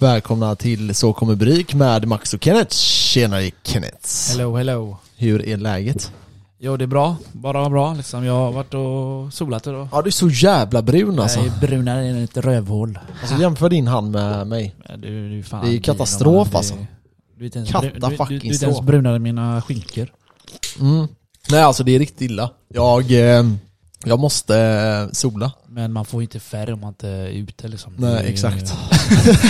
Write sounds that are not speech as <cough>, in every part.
Välkomna till Så kommer Bryk med Max och Kenneth. Tjenare Kenneth. Hello, hello. Hur är läget? Jo, det är bra. Bara bra liksom. Jag har varit och solat idag. Ja du är så jävla brun alltså. Jag är brunare än ett rövhål. alltså jämför din hand med mig. Ja, du, du, fan, Det är ju katastrof, det- alltså. Du Katta du, du, fucking du är inte ens brunare än mina skinkor. Mm. Nej alltså det är riktigt illa. Jag, eh, jag måste eh, sola. Men man får inte färg om man inte är ute liksom. Nej, Det exakt.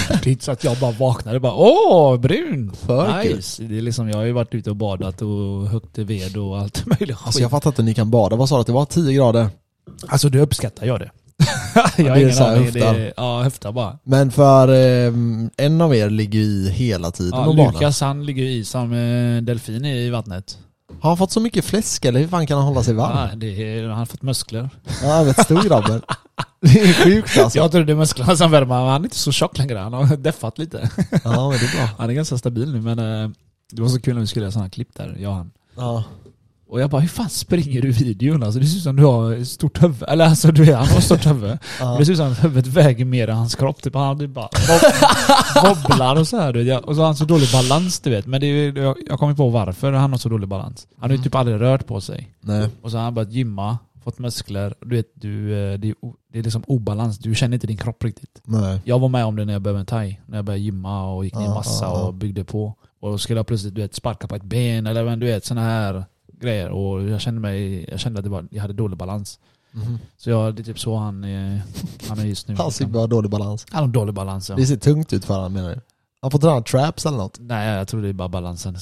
<laughs> det är inte så att jag bara vaknade och bara åh, brun! För nice! Det är liksom, jag har ju varit ute och badat och huggit ved och allt <laughs> möjligt Alltså jag fattar inte, ni kan bada. Vad sa du att det var? 10 grader? Alltså du uppskattar jag det. <laughs> jag det har ingen aning. Det höftar. är, ja, höftar bara. Men för eh, en av er ligger ju i hela tiden Ja, och. Lukas han ligger i som en delfin i vattnet. Har han fått så mycket fläsk eller hur fan kan han hålla sig varm? Ja, det är, han har fått muskler. Ja, vet stor grabben. <laughs> Det är sjukt alltså. Jag tror det är musklerna som värmer, han är inte så tjock längre. Han har deffat lite. Ja men det är bra. <laughs> Han är ganska stabil nu men eh, det var så kul när vi skulle göra sådana klipp där, jag och han. Ja. Och jag bara, hur fan springer du i videon? Alltså det ser ut som du har ett stort huvud. Eller alltså du är, han har stort huvud. Ja. Det ser ut som att huvudet väger mer än hans kropp. Typ, han typ bara wobblar <laughs> och så här. Du vet. Och så har han så dålig balans du vet. Men det jag, jag kommer på varför han har så dålig balans. Han har ju typ aldrig rört på sig. Nej. Och så har han börjat gymma, fått muskler. Du vet, du, eh, det, är, det är liksom obalans. Du känner inte din kropp riktigt. Nej. Jag var med om det när jag började med thai. När jag började gymma och gick ner Ja, massa ja, ja. och byggde på. Och skulle jag plötsligt du vet, sparka på ett ben eller du vet såna här grejer. Och jag kände mig, jag kände att det var, jag hade dålig balans. Mhm. Så jag, det är typ så han, eh, han är just nu. Han ser bara dålig balans. Han har dålig balans ja. Det ser tungt ut för honom menar du? Han får träna traps eller något? Nej jag tror det är bara balansen.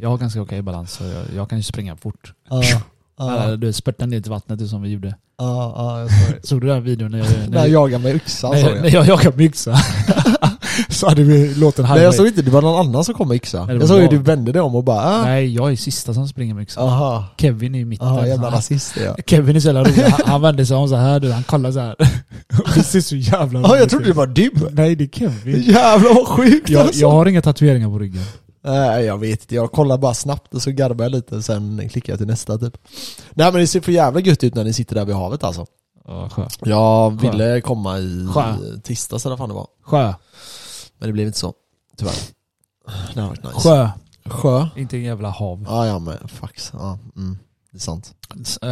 Jag har ganska okej balans så jag, jag kan ju springa fort. Eller Ja, Du spurtar ner till vattnet som vi gjorde. ja jag såg du den videon när jag, När när, jag jagar med yxan när, jag, när jag jagade med yxa? <laughs> så hade vi låten Nej halvvägs. jag såg inte, det var någon annan som kom med yxa. Nej, Jag såg hur du vände dig om och bara ah. Nej jag är sista som springer med yxa. Aha, Kevin är i mitten. aha jävla rasist jag. <laughs> Kevin är så jävla rolig. Han, han vände sig om så här du, han kollar så här. <laughs> det ser så jävla Ja jag roligt trodde det var du! Nej det är Kevin. <laughs> Jävlar vad sjukt Jag, alltså. jag har inga tatueringar på ryggen. Nej jag vet inte, jag kollar bara snabbt och så garvar jag lite sen klickar jag till nästa typ. Nej men det ser för jävla gött ut när ni sitter där vid havet alltså. Ja, sjö. Jag Sjö. ville komma i Sjö. tisdags eller vad fan det var. Sjö. Men det blev inte så, tyvärr. Det har varit nice. Sjö. Sjö? Inte en jävla hav. Ja, ja men fucks. Ja, mm. Det är sant. Uh,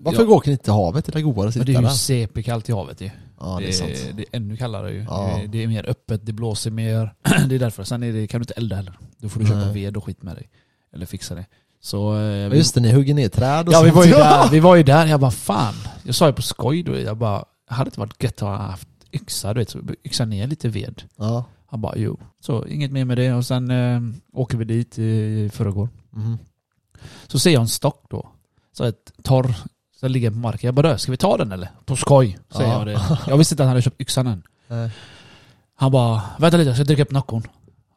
Varför går ni inte till havet? Det är godare att Men sitta det är ju där. CP-kallt i havet ju. Ja, det är sant. det är ännu kallare ju. Ja. Det, är, det är mer öppet, det blåser mer. <clears throat> det är därför. Sen är det, kan du inte elda heller. Då får du köpa Nej. ved och skit med dig. Eller fixa det. Så... eh, Ja, vi- just det, ni hugger ner träd och Ja vi sånt. var ju där, <laughs> vi var ju där, jag bara fan. Jag sa ju på skoj då, jag bara, hade det inte varit gött att ha haft yxa, du vet, så yxa ner lite ved. Ja. Han bara jo. Så inget mer med det och sen eh, åker vi dit i förrgår. Mhm. Så ser jag en stock då. Så ett torr, så ligger på marken. Jag bara ska vi ta den eller? På skoj, säger Ja. jag det. Jag visste inte att han hade köpt yxan än. Nej. Han bara, vänta lite jag ska dricka upp Noccon.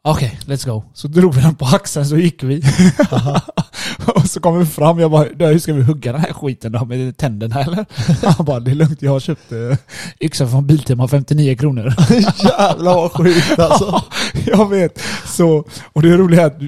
Okej, let's go. Så drog vi den på axeln så gick vi. <laughs> och så kom vi fram, jag bara, "Du, hur ska vi hugga den här skiten då? Med tänderna eller? <laughs> Han bara, det är lugnt, jag har köpt eh, yxa från Biltema 59 kronor. <laughs> Jävlar vad sjukt alltså. jag vet. Så, och det roliga är att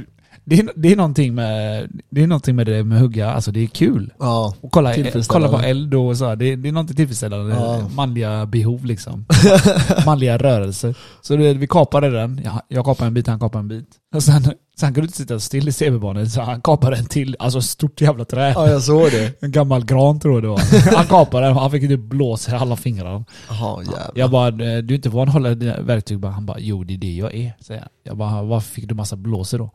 det är, det är någonting med det är någonting med det med hugga, alltså det är kul. Ja. Och kolla, Tillfredsställande. kolla på eld och så. Det, det är något tillfredsställande. Ja. Manliga behov liksom. <laughs> Manliga rörelser. Så det, vi kapade den. Jag, jag kapade en bit, han kapade en bit. Och sen, sen kunde du inte sitta still i CB-banan så han kapade en till. Alltså stort jävla trä. ja, jag såg det. En gammal gran tror jag det var. Han kapade den, han fick typ blås i alla fingrar. Jaha jävlar. Jag bara, du är inte van att hålla dina verktyg? Han bara, jo det är det jag är. Jag. jag bara, varför fick du massa blåsor då?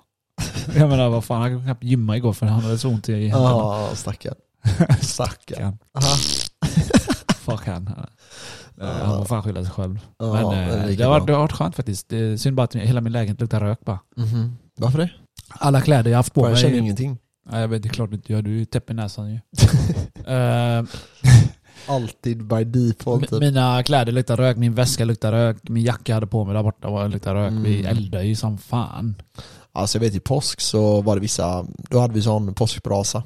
Jag menar vad fan, han kunde knappt gymma igår för han hade så ont i händerna. Ja, stackarn. <laughs> Stackarn. Aha. <laughs> Fuck han. Eh, Han får fan skylla sig själv. Ja, Men det är eh, det har, det har varit skönt faktiskt. Det är synd bara att hela min lägenhet luktar rök bara. Mhm. Varför det? Alla kläder jag haft på Jag känner mig. ingenting. Ja, jag vet, det är klart du inte gör. Du är ju täpp i näsan ju. <laughs> Eh, Alltid by default typ. mina kläder luktar rök, min väska luktar rök, min jacka jag hade på mig där borta var luktar rök. Vi Mm. eldar ju som fan. Alltså jag vet i påsk så var det vissa, då hade vi sån påskbrasa.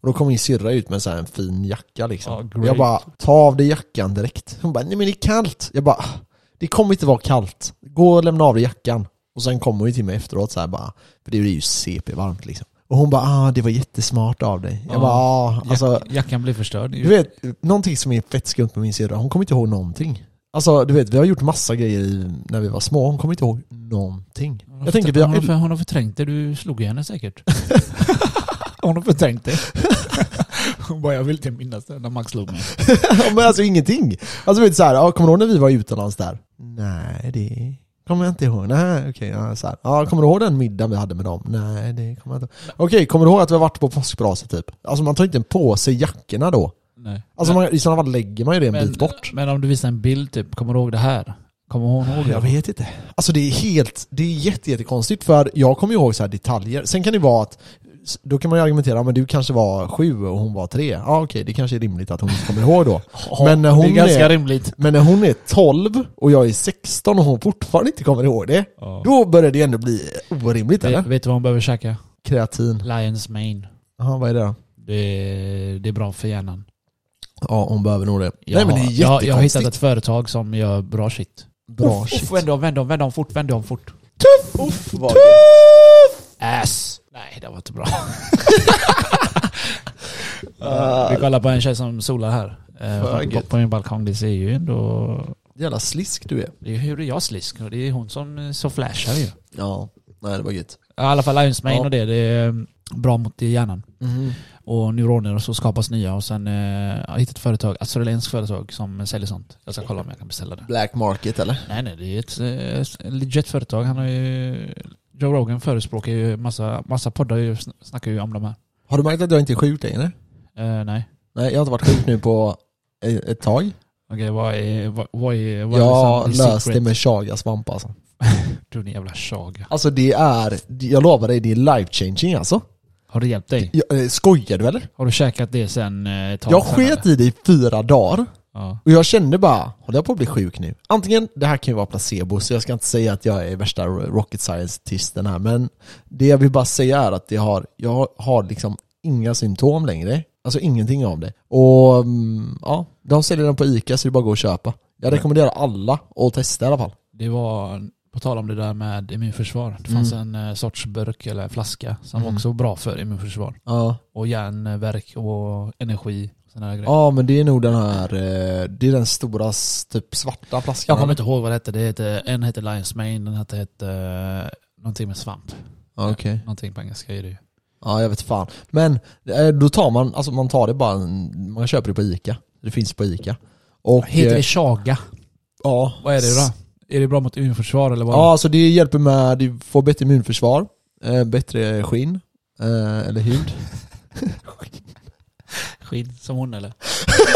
Och då kom min syrra ut med så en fin jacka liksom. Great. jag bara, ta av dig jackan direkt. Hon bara, nej men det är kallt. Jag bara, det kommer inte vara kallt. Gå och lämna av dig jackan. Och sen kommer hon ju till mig efteråt så här bara, för det är ju CP-varmt liksom. Och hon bara, ah det var jättesmart av dig. Jag Ja. bara, ah, alltså Jack, jackan blir förstörd. du vet, någonting som är fett skumt med min syrra, hon kommer inte ihåg någonting. Alltså du vet, vi har gjort massa grejer i, när vi var små, hon kommer inte ihåg någonting. Hon har Jag tänker vi har... hon, har för, hon har förträngt det, du slog henne säkert. <laughs> hon har förträngt det. <laughs> hon bara, jag vill inte minnas det när Max slog mig. Men alltså ingenting. Alltså vet du såhär, ja, kommer du ihåg när vi var utomlands där? Nej, det kommer jag inte ihåg. Nej, okej. ja, så här. ja, kommer du ihåg den middagen vi hade med dem? Nej, det kommer jag inte ihåg. Okej, kommer du ihåg att vi har varit på påskbrasa typ? Alltså man tar inte på sig jackorna då. Nej. Alltså men, man, i sådana fall lägger man ju det en bit bort. men om du visar en bild typ, kommer du ihåg det här? Kommer hon ihåg Jag det? vet inte. Alltså det är helt, det är jätte, jättekonstigt för jag kommer ihåg så här detaljer. Sen kan det vara att då kan man ju argumentera, men du kanske var sju och hon var tre. Ja okej, det kanske är rimligt att hon inte kommer ihåg då. <laughs> Ja, Men när det hon är ganska är- rimligt. Men när hon är 12 och jag är 16 och hon fortfarande inte kommer ihåg det, Ja. då börjar det ändå bli orimligt eller? Vet, vet du vad hon behöver käka? Kreatin. Lions mane. Jaha, vad är det då? Det är, det är bra för hjärnan. Ja, hon behöver nog det. Jag, Nej men det är har- jag, jag har hittat ett företag som gör bra shit. Bra uff, shit. Uff, vänd om, vänd om, vänd om fort, vänd om fort. Uff, vad Tuff! Ass! Nej, det var inte bra. <laughs> Vi kollar på en tjej som solar här. Eh, För på, min balkong. Det ser ju ändå... Jävla slisk du är. Det är hur är jag slisk? Det är hon som eh, så flashar ju. Ja, nej det var gött. I alla fall Lions Mane Ja. och det. Det är eh, bra mot hjärnan. Mhm. Och neuroner och så skapas nya. Och sen eh, jag har hittat ett företag, ett australienskt företag som säljer sånt. Jag ska kolla om jag kan beställa det. Black market eller? Nej nej, det är ett eh, legit företag. Han har ju... Joe Rogan förespråkar ju massa, massa poddar ju, sn- snackar ju om de här. Har du märkt att jag inte är sjuk längre? Eh, nej. Nej, jag har inte varit sjuk nu på ett ett tag. Okej, vad är... Vad, vad är... Vad Jag <laughs> är liksom löste det med chagasvamp alltså. Du din jävla chaga. Alltså det är, jag lovar dig, det är life changing alltså. Har det hjälpt dig? Jag, eh, skojar du eller? Har du käkat det sen eh, ett tag Jag sket i det i fyra dagar. Ja. Och jag kände bara, håller jag på att bli sjuk nu? Antingen, det här kan ju vara placebo, så jag ska inte säga att jag är värsta rocket scientisten här, men det jag vill bara säga är att det har, jag har liksom inga symptom längre. Alltså ingenting av det. Och mm, ja, de säljer den på Ica så det är bara att gå och köpa. Jag rekommenderar alla att testa i alla fall. Det var, på tal om det där med immunförsvar. Det fanns en eh, sorts burk eller flaska som Mm. var också bra för immunförsvar. Ja. Och hjärnverk och energi. Ja, men det är nog den här, eh, det är den stora typ svarta flaskan. Jag kommer inte ihåg vad det hette. Det hette en hette Lions Mane, den hette, hette eh, någonting med svamp. Ja, Okej. Någonting på engelska är det ju. Ja, jag vet fan. Men då tar man, alltså man tar det bara, man köper det på Ica. Det finns på Ica. Och, Heter det chaga? Ja. Vad är det då? Är det bra mot immunförsvar eller vad? Ja, alltså det hjälper med, du får bättre immunförsvar, eh, bättre skinn, eh, eller hud. <laughs> Skinn som hon eller?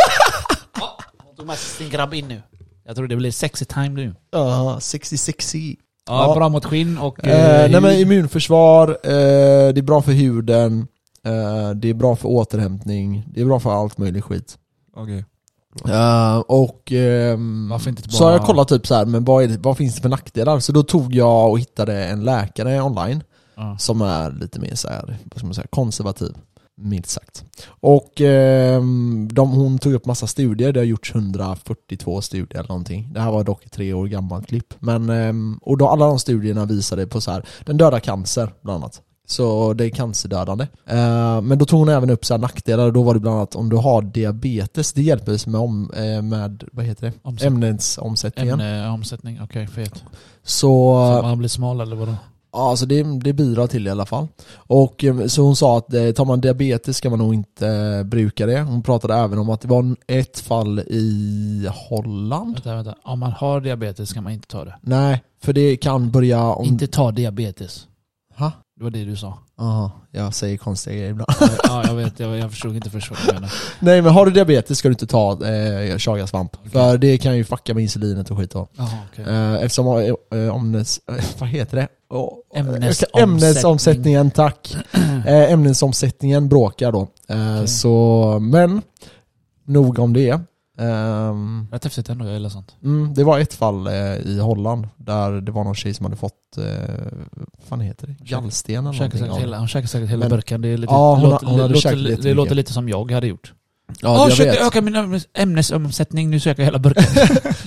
<laughs> ja, hon tog med sig sin grabb in nu. Jag tror det blir sexy time nu. Ja, sexy sexy. Ja, Ja. bra mot skinn och... Eh, eh, nej men immunförsvar, eh, det är bra för huden, eh, det är bra för återhämtning, det är bra för allt möjligt skit. Okej. Eh, och ehm, Varför inte så har jag bara- kollat typ så här, men vad, det, vad finns det för nackdelar? Så då tog jag och hittade en läkare online Ja. som är lite mer så här, vad ska man säga, konservativ. Milt sagt. Och ehm, de, hon tog upp massa studier, det har gjorts 142 studier eller någonting. Det här var dock ett tre år gammalt klipp. Men, ehm, och då alla de studierna visade på så här, den dödar cancer bland annat. Så det är cancerdödande. Eh, men då tog hon även upp så här nackdelar, då var det bland annat om du har diabetes, det hjälper med, om, eh, med vad heter det? Omsätt- Ämnesomsättningen. Ämneomsättning, okej fet. Så, Så man blir smal eller vadå? Ja, alltså det, det bidrar till det i alla fall. Och eh, så hon sa att eh, tar man diabetes ska man nog inte eh, bruka det. Hon pratade även om att det var ett fall i Holland. Vänta, vänta. Om man har diabetes ska man inte ta det. Nej, för det kan börja om... Inte ta diabetes. Ha? Det var det du sa. Jaha, jag säger konstiga grejer ibland. ja, jag vet. Jag, jag förstod inte först vad du menade. <laughs> Nej men har du diabetes ska du inte ta eh, chagasvamp. För det kan ju fucka med insulinet och skit då. Jaha, okej. Eh, eftersom eh, omnes, eh, vad heter det? Oh, Ämnesomsättning. Ämnesomsättningen, tack. <clears throat> Eh, ämnesomsättningen bråkar då. Eh, Okej. Så, men nog om det. Ehm, Rätt häftigt ändå, jag gillar sånt. mm, det var ett fall eh, i Holland där det var någon tjej som hade fått, eh, vad fan heter det? Gallsten eller Hon säkert av hela, hon käkar säkert hela Men- burken. Det, är lite, Ja, hon det, låter, har- hon hade det, käkat låter, det jättemycket. låter lite som jag hade gjort. Ja, Åh jag shit, vet. jag ökar min ämnes- ämnesomsättning, nu söker jag hela burken.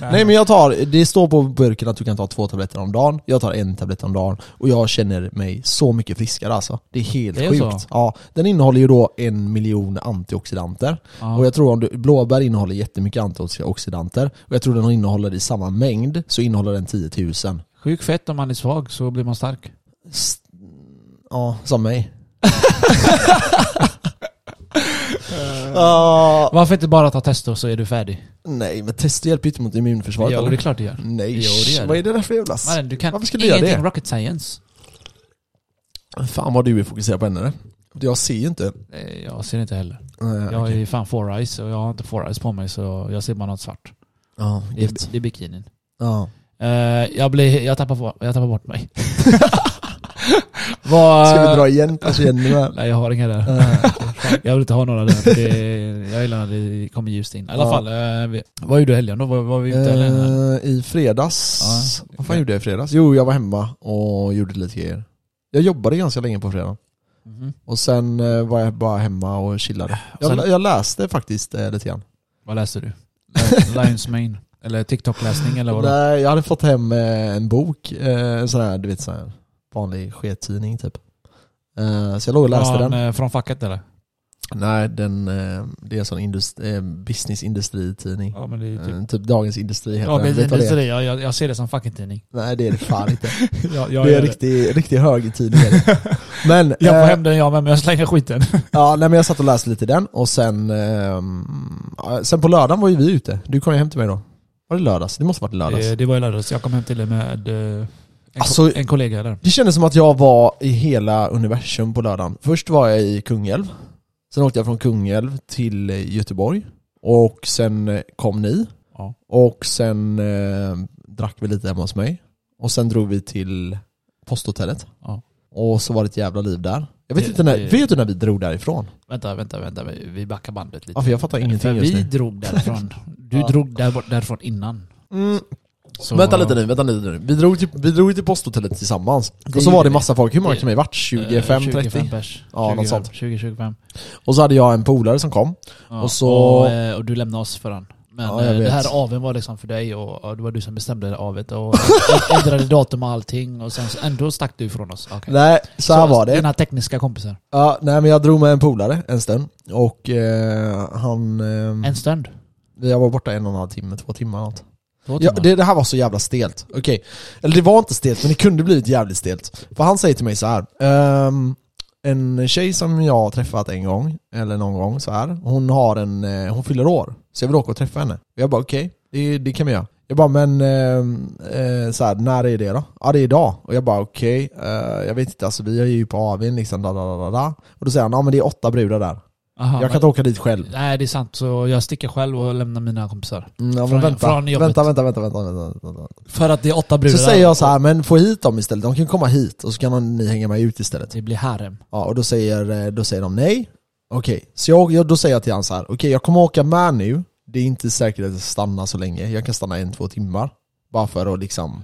<laughs> Nej men jag tar, det står på burken att du kan ta två tabletter om dagen, jag tar en tablett om dagen och jag känner mig så mycket friskare alltså. Det är helt Det är sjukt. så? Ja, den innehåller ju då en miljon antioxidanter. Ja. Och jag tror om du, blåbär innehåller jättemycket antioxidanter, och jag tror den innehåller i samma mängd, så innehåller den 10 000. Sjuk fett om man är svag så blir man stark. S- Ja, som mig. <laughs> Ja, Varför inte bara ta testo så är du färdig? nej men test hjälper ju inte mot immunförsvaret Jo, det är klart det gör. Nej, Jo, det gör vad det. är det där för jävla... Mannen, du kan Varför skulle du göra det? rocket science. Fan vad du är fokuserad på henne? Jag ser ju inte. Jag ser inte heller. Nej, Jag okej. ju fan four eyes och jag har inte four eyes på mig så jag ser bara något svart. Ja, Det är, det är bikinin. Ja. Eh, jag, blir, jag, tappar, jag tappar bort mig. <laughs> <laughs> Vad, Ska vi dra igen persiennerna? Nej jag har inga där. Jag vill inte ha några där. Det, jag gillar när det kommer ljust in. I alla Ja. fall, eh, vi, vad gjorde du helgen då? Var, var vi ute eller? Eh, I fredags, Ja. vad fan gjorde jag i fredags? Jo, jag var hemma och gjorde lite grejer. Jag jobbade ganska länge på fredag. Mhm. Och sen eh, var jag bara hemma och chillade. Jag, Sen- jag läste faktiskt eh, lite grann. Vad läste du? Lions Main? Eller TikTok-läsning eller vad? Nej, jag hade fått hem eh, en bok, en sån här, du vet sån här vanlig skettidning typ. Eh, så jag låg och läste från, den. eh, från facket eller? Nej, den, eh, det är en sån industri, eh, business industritidning. Ja typ... Eh, typ Dagens Industri heter Ja, den. Vet är? det, jag, jag, ser det som fucking tidning. Nej det är det fan inte. <laughs> jag, jag, det är en riktig, riktig högertidning. <laughs> Men, Jag får eh, hem den jag med, men jag slänger skiten. <laughs> ja, nej, men jag satt och läste lite i den och sen, ja, sen på lördagen var ju vi ute. Du kom ju hem till mig då. Var det lördags? Det måste varit lördags. Det, det var i lördags, jag kom hem till dig med eh, en, Alltså- en kollega där. Det kändes som att jag var i hela universum på lördagen. Först var jag i Kungälv. Sen åkte jag från Kungälv till eh, Göteborg. Och sen eh, kom ni. Ja. Och sen eh, drack vi lite hemma hos mig. Och sen drog vi till posthotellet. Ja. Och så var det ett jävla liv där. Jag vet Det- inte när, det- vet du när vi drog därifrån? Vänta, vänta, vänta. vi- Vi backar bandet lite. Ja, för jag fattar ingenting För just vi nu. drog därifrån. Du <laughs> Ja. drog där, därifrån innan. Mm, Så, vänta lite nu, vänta lite nu. Vi drog till, vi drog till posthotellet tillsammans. Det och så var det massa folk. Hur många Det- kan vi varit? 25, eh, 30? 25 pers. Ja, något 20, sånt. 20-25. Och så hade jag en polare som kom. Ja, Och så- och, eh, och du lämnade oss för den. Men Ja, eh, det här aven var liksom för dig och, och det var du som bestämde avet och ändrade datum och allting och sen så ändå stack du ifrån oss. Okej. Nej, så här var det. Dina tekniska kompisar. Ja, nej men jag drog med en polare en stund och eh, han... Eh, En stund. Jag var borta en och en halv timme, två timmar något. Två Ja, det, det här var så jävla stelt. Okej. Eller det var inte stelt, men det kunde blivit jävligt stelt. För han säger till mig så här. ehm, en tjej som jag har träffat en gång, eller någon gång så här. hon har en, eh, hon fyller år. Så jag vill åka och träffa henne. Och jag bara okej, det, det kan vi göra. Jag bara men, ehm, eh, så här, när är det då? Ja det är idag. Och jag bara okej, eh, jag vet inte, alltså vi är ju på AWn liksom, da, da, da, da. Och då säger han, ja men det är åtta brudar där. Aha, jag kan inte åka dit själv. Nej det är sant, så jag sticker själv och lämnar mina kompisar. Mm, ja, Från- vänta, från jobbet. vänta, vänta, vänta, vänta, vänta, vänta. För att det är åtta brudar. Så säger jag så här, men få hit dem istället, de kan komma hit och så kan ni hänga med ut istället. Det blir harem. Ja, och då säger, eh, då säger de nej. Okej, så jag, jag, då säger jag till han så här, okej jag kommer åka med nu, det är inte säkert att jag stannar så länge, jag kan stanna en, två timmar. Bara för att liksom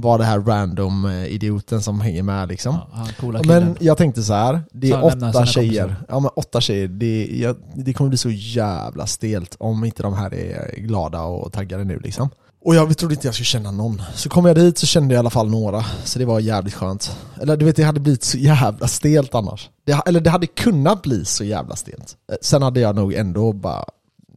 vara det här random eh, idioten som hänger med liksom. Ja. Men jag tänkte så här, det är åtta tjejer. kompisar. Ja men åtta tjejer, det, jag, det kommer bli så jävla stelt om inte de här är glada och taggade nu liksom. Och jag trodde inte jag skulle känna någon. Så kom jag dit så kände jag i alla fall några, så det var jävligt skönt. Eller du vet, det hade blivit så jävla stelt annars. Det, eller det hade kunnat bli så jävla stelt. Eh, Sen hade jag nog ändå bara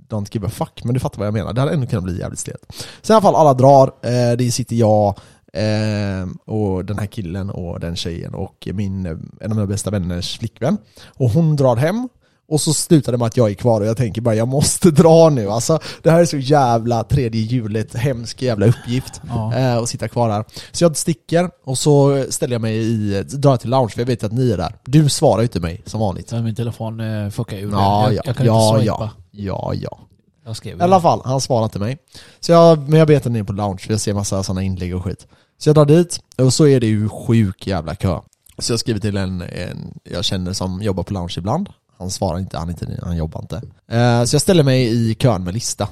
Don't give a fuck, men du fattar vad jag menar. Det hade ändå kunnat bli jävligt stelt. Så i alla fall, alla drar. Eh, det sitter jag, eh, och den här killen och den tjejen och min, en av mina bästa vänners flickvän. Och hon drar hem. Och så slutar det med att jag är kvar och jag tänker bara jag måste <laughs> dra nu. Alltså det här är så jävla tredje hjulet, hemsk jävla uppgift. Ja. Eh, och sitta kvar här. Så jag sticker och så ställer jag mig i, drar till lounge för jag vet att ni är där. Du svarar ju inte mig som vanligt. Så min telefon eh, fuckar ur. Ja, jag, ja, jag kan ja, inte ja, swipa. ja, ja. Jag skrev I alla fall, han svarar inte mig. Så jag, men jag vet att ni är på lounge för jag ser massa sådana inlägg och skit. Så jag drar dit och så är det ju sjuk jävla kö. Så jag skriver till en, en jag känner som jobbar på lounge ibland. Han svarar inte, han, inte, han jobbar inte. Eh, så jag ställer mig i kön med lista.